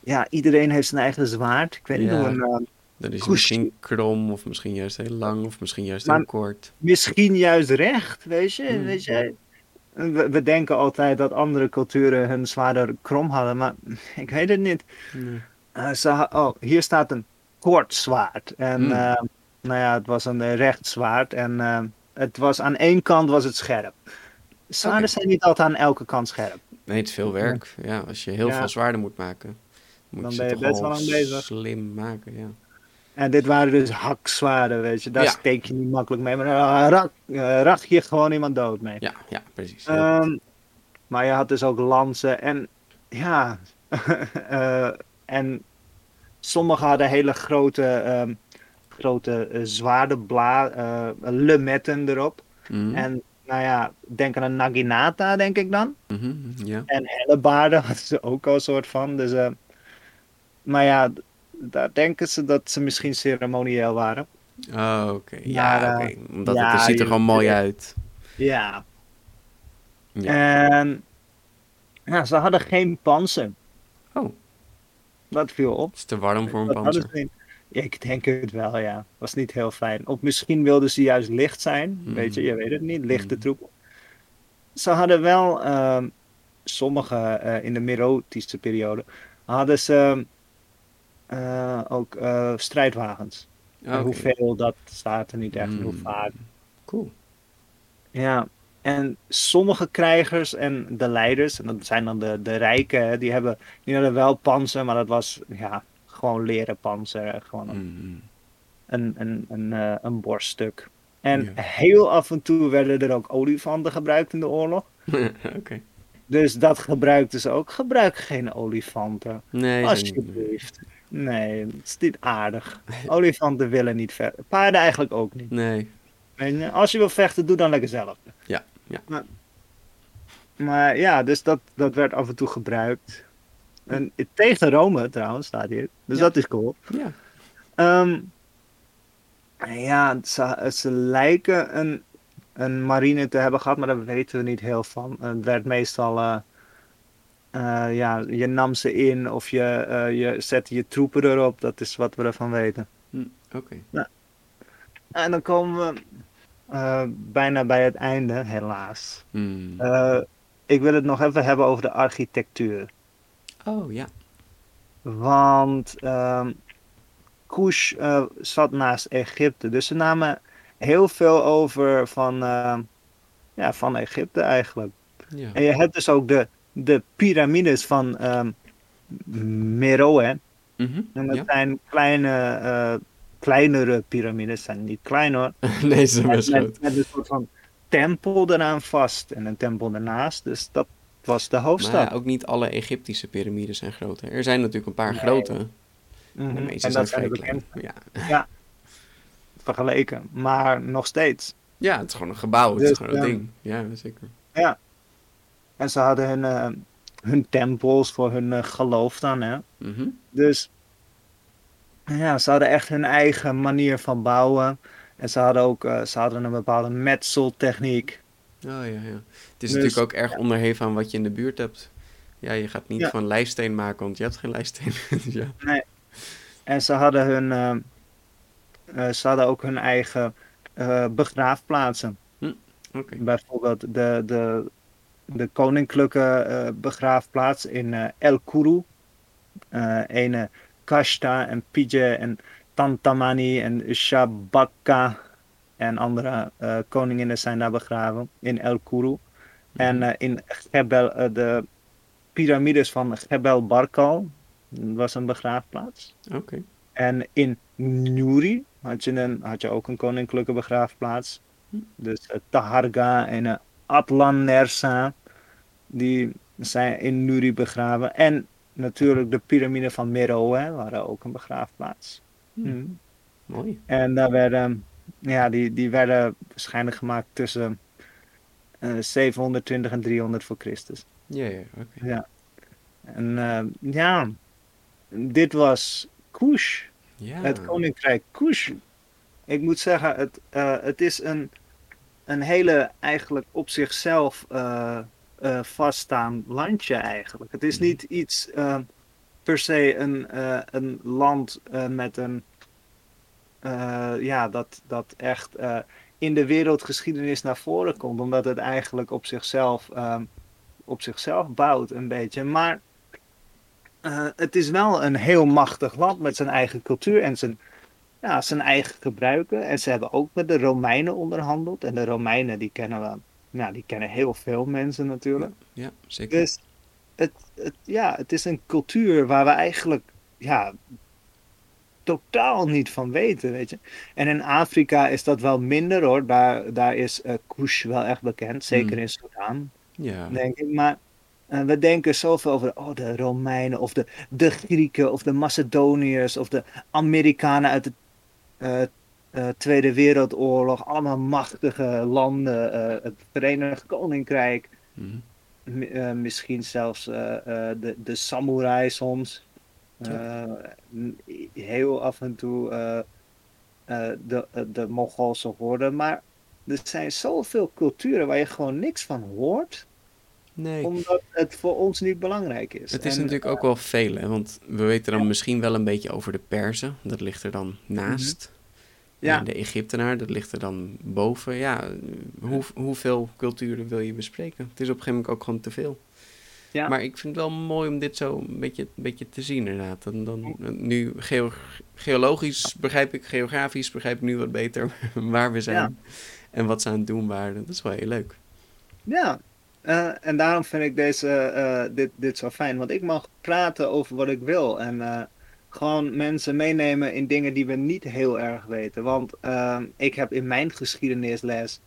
ja, iedereen heeft zijn eigen zwaard. Ik weet niet hoe een... Dan is misschien krom, of misschien juist heel lang, of misschien juist Maar- heel kort. misschien juist recht, weet je. Hmm. weet je? We, we denken altijd dat andere culturen hun zwaarden krom hadden, maar ik weet het niet. Eh, ze oh, hier staat een kort zwaard. En Hmm. Nou ja, het was een eh, recht zwaard. En eh, het was aan één kant was het scherp. Zwaarden zijn niet altijd aan elke kant scherp. Nee, het is veel werk. Ja, als je heel Ja. veel zwaarden moet maken, moet Dan je ben je best wel lang bezig. slim maken, ja. En dit waren dus hakzwaarden, weet je. Daar Ja. steek je niet makkelijk mee. Maar daar rak, rak je gewoon iemand dood mee. Ja, ja, precies. Ehm, maar je had dus ook lansen en ja, en sommigen hadden hele grote, ehm, grote eh, zwaardebla, eh lemetten erop. Mhm, En nou ja, denk aan een naginata, denk ik dan. mhm. En hellebaarden hadden ze ook al een soort van. Dus, eh, maar ja, daar denken ze dat ze misschien ceremonieel waren. Oh, oké. Ja, oké. Omdat ja, het, het ziet er gewoon mooi uit. Ja. Ja. En ja, ze hadden geen panzer. Oh. Dat viel op. Het is te warm voor een panzer. Ik denk het wel, ja. Was niet heel fijn. Of misschien wilden ze juist licht zijn. Hmm. Weet je, je weet het niet. Lichte Hmm. troepen. Ze hadden wel, ehm, sommige eh, in de Merotische periode, hadden ze eh, ook eh, strijdwagens. En Oké. hoeveel, dat staat er niet echt. en Hoe Hmm. vaak. Cool. Ja, en sommige krijgers en de leiders, en dat zijn dan de, de rijken, die, hebben, die hadden wel panzer, maar dat was ja, gewoon leren panzer. Gewoon een, Mhm. een, een, een, eh, een borststuk. En Ja. heel af en toe werden er ook olifanten gebruikt in de oorlog. Oké. Dus dat gebruikten ze ook. Gebruik geen olifanten. Nee, Alsjeblieft. Nee, het is niet aardig. Olifanten willen niet vechten. Paarden eigenlijk ook niet. Nee. En als je wil vechten, doe dan lekker zelf. Ja, ja. Maar, maar ja, dus dat, dat werd af en toe gebruikt. En tegen Rome trouwens, staat hier. Dus Ja. dat is cool. Ja. Ehm, ja, ze, ze lijken een, een marine te hebben gehad, maar daar weten we niet heel van. Het werd meestal, eh, eh, ja, je nam ze in of je, eh, je zette je troepen erop. Dat is wat we ervan weten. Hm, Oké. En dan komen we bijna bij het einde, helaas. Hmm. Eh, ik wil het nog even hebben over de architectuur. Oh ja. Want ehm Kush eh, zat naast Egypte. Dus ze namen heel veel over van, ehm, ja, van Egypte eigenlijk. ja. En je hebt dus ook de, de piramides van ehm Meroe. Mhm, En dat ja. zijn kleine, eh, kleinere piramides. zijn niet klein hoor. nee, ze zijn Met, best met een soort van tempel eraan vast. En een tempel ernaast. Dus dat was de Maar hoofdstad. ja, ook niet alle Egyptische piramides zijn groot. hè. Er zijn natuurlijk een paar Nee. grote. Mhm. De meeste En zijn dat zijn de klein. bekendste. Ja. vergeleken. Maar nog steeds. ja, het is gewoon een gebouw. Het is Dus, gewoon een ja. ding. Ja, zeker. En ze hadden hun, eh, hun tempels voor hun eh, geloof dan. Hè? Mhm. Dus ja, ze hadden echt hun eigen manier van bouwen. En ze hadden ook eh, ze hadden een bepaalde metseltechniek. Oh ja, ja. Het is Dus, natuurlijk ook erg onderheven aan wat je in de buurt hebt. Ja, je gaat niet Ja. van lijststeen maken, want je hebt geen lijststeen. dus ja. En ze hadden, hun, eh, eh, ze hadden ook hun eigen eh, begraafplaatsen. Oké. Bijvoorbeeld de, de, de koninklijke eh, begraafplaats in El Kuru. Ene Kashta en Pije en Tantamani en Shabaka en andere eh, koninginnen zijn daar begraven in El Kuru. En eh, in Gebel, eh, de piramides van Gebel Barkal was een begraafplaats. Oké. En in Nuri had je, een, had je ook een koninklijke begraafplaats. Hm. Dus uh, Taharga en uh, Atlan Nersa, die zijn in Nuri begraven. En natuurlijk de piramide van Meroe waren ook een begraafplaats. Hm. Hm. Mooi. En daar werden, ja, die, die werden waarschijnlijk gemaakt tussen eh, 720 en 300 voor Christus. Ja, ja, oké. Ja. En eh, ja, dit was Kush. Ja. Het koninkrijk Kush. Ik moet zeggen, het, eh, het is een, een hele eigenlijk op zichzelf eh, eh, vaststaand landje eigenlijk. Het is Mhm. niet iets eh, per se een, eh, een land eh, met een eh, ja, dat, dat echt eh, in de wereldgeschiedenis naar voren komt, omdat het eigenlijk op zichzelf, ehm, op zichzelf bouwt een beetje. Maar eh, het is wel een heel machtig land met zijn eigen cultuur en zijn, ja, zijn eigen gebruiken. En ze hebben ook met de Romeinen onderhandeld. En de Romeinen die kennen we, nou, die kennen heel veel mensen natuurlijk. Ja, zeker. Dus het, het, ja, het is een cultuur waar we eigenlijk ja, totaal niet van weten, weet je. En in Afrika is dat wel minder hoor. Daar, daar is eh Kush wel echt bekend, zeker Hmm. in Sudan, Ja. denk ik. Maar eh, we denken zoveel over oh, de Romeinen of de, de Grieken of de Macedoniërs of de Amerikanen uit de eh, Tweede Wereldoorlog. Allemaal machtige landen, het Verenigd Koninkrijk. M- eh, misschien zelfs de, de samurai soms. Ja. Eh, heel af en toe eh, eh, de, de Mongoolse. Maar er zijn zoveel culturen waar je gewoon niks van hoort. Nee. Omdat het voor ons niet belangrijk is. Het is En, natuurlijk ook wel veel, hè? want we weten dan misschien wel een beetje over de Perzen. Dat ligt er dan naast. Ja. En de Egyptenaar, dat ligt er dan boven. Ja, hoe, hoeveel culturen wil je bespreken? Het is op een gegeven moment ook gewoon te veel. Ja. Maar ik vind het wel mooi om dit zo een beetje, een beetje te zien, inderdaad. Dan, dan, nu geo- geologisch begrijp ik, geografisch begrijp ik nu wat beter waar we zijn. Ja. En wat ze aan het doen waren. Dat is wel heel leuk. Ja, eh, en daarom vind ik deze, eh, dit, dit zo fijn. Want ik mag praten over wat ik wil. En eh, gewoon mensen meenemen in dingen die we niet heel erg weten. Want eh, ik heb in mijn geschiedenisles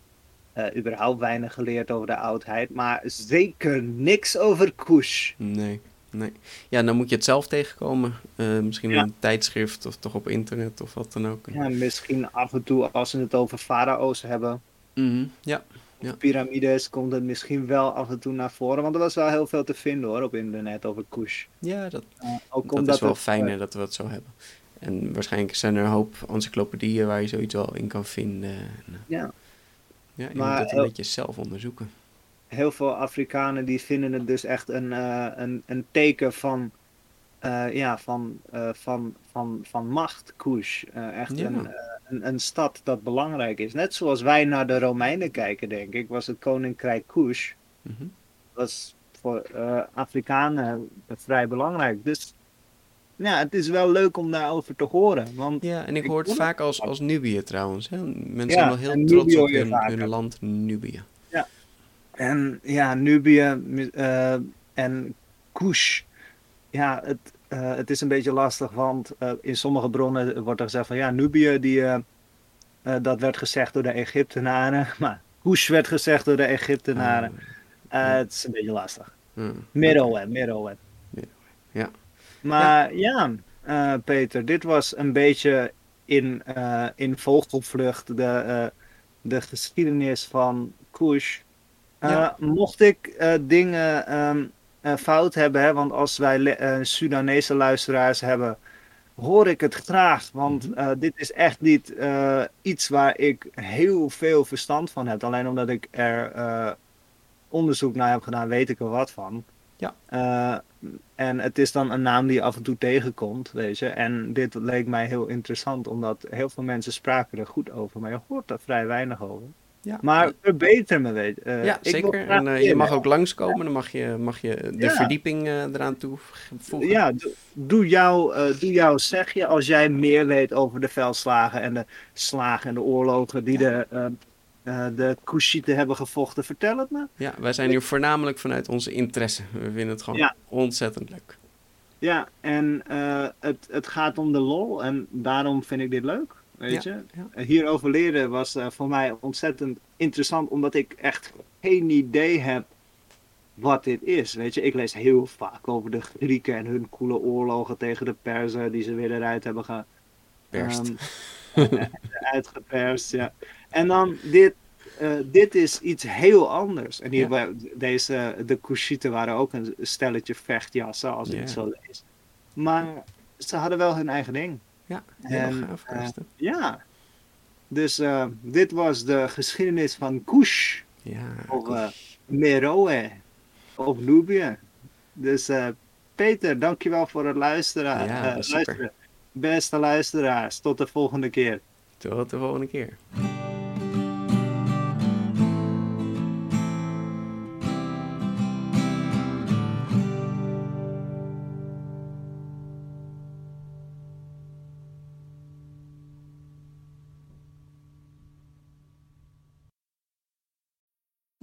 eh, überhaupt weinig geleerd over de oudheid. Maar zeker niks over Kush. Nee. Nee. Ja, dan moet je het zelf tegenkomen. Uh, misschien Ja. een tijdschrift of toch op internet of wat dan ook. Ja, misschien af en toe als ze het over farao's hebben, Mhm, Ja, Ja. piramides, komt het misschien wel af en toe naar voren. Want er was wel heel veel te vinden hoor op internet over Kush. ja dat, Uh, ook dat is wel het, fijn eh, hè, dat we het zo hebben. En waarschijnlijk zijn er een hoop encyclopedieën waar je zoiets wel in kan vinden. En, eh, Ja. Ja, je Maar moet het een heel- beetje zelf onderzoeken. heel veel Afrikanen die vinden het dus echt een, eh, een, een teken van, eh, ja, van, eh, van, van, van macht, Kush. Echt Ja. een, een, een stad dat belangrijk is. Net zoals wij naar de Romeinen kijken, denk ik, was het koninkrijk Kush. Mhm. was voor Afrikanen vrij belangrijk. Dus ja, het is wel leuk om daarover te horen. Want Ja, en ik Ik hoor het vaak als, als Nubië trouwens. Hè? Mensen Ja, zijn wel heel trots op hun, hun land Nubië. En ja, Nubië eh, en Kush. Ja, het, eh, het is een beetje lastig, want eh, in sommige bronnen wordt er gezegd van ja, Nubië, die, dat werd gezegd door de Egyptenaren. Maar Kush werd gezegd door de Egyptenaren. Eh, het is een beetje lastig. Ah, Middelweb, Middelweb. ja. Maar ja, eh, Peter, dit was een beetje in, eh, in vogelvlucht de, eh, de geschiedenis van Kush. Ja. Mocht ik dingen ehm, eh, fout hebben, hè, want als wij Sudanese luisteraars hebben, hoor ik het graag. Want Mhm. dit is echt niet iets waar ik heel veel verstand van heb. Alleen omdat ik er onderzoek naar heb gedaan, weet ik er wat van. Ja. En het is dan een naam die je af en toe tegenkomt, weet je. En dit leek mij heel interessant, omdat heel veel mensen spraken er goed over, maar je hoort er vrij weinig over. Ja. Maar verbeter me, weet je. Eh, ja, ik zeker. En eh, je mag ook langskomen. Dan mag je, mag je de Ja. verdieping eh, eraan toevoegen. Ja, doe, doe, jouw, doe jouw zegje als jij meer weet over de veldslagen en de slagen en de oorlogen die de, eh de Kushieten hebben gevochten. Vertel het me. Ja, wij zijn hier voornamelijk vanuit onze interesse. We vinden het gewoon Ja. ontzettend leuk. Ja, en eh, het, het gaat om de lol en daarom vind ik dit leuk. Weet Ja, je? ja. Eh, Hierover leren was voor mij ontzettend interessant, omdat ik echt geen idee heb wat dit is. Weet je, ik lees heel vaak over de Grieken en hun coole oorlogen tegen de Perzen die ze weer eruit hebben ge, Perst. uitgeperst, ja. En dan dit, eh, dit is iets heel anders. En hier, Ja. deze, de Kushieten waren ook een stelletje vechtjassen, als ik Ja. het zo lees. Maar ze hadden wel hun eigen ding. ja, heel gaaf eh? Ja. Dus eh, dit was de geschiedenis van Kush, Ja, of eh, Meroe, of Nubië. Dus Peter, dankjewel voor het luisteren. Ja, luisteren. Beste luisteraars, tot de volgende keer. tot de volgende keer.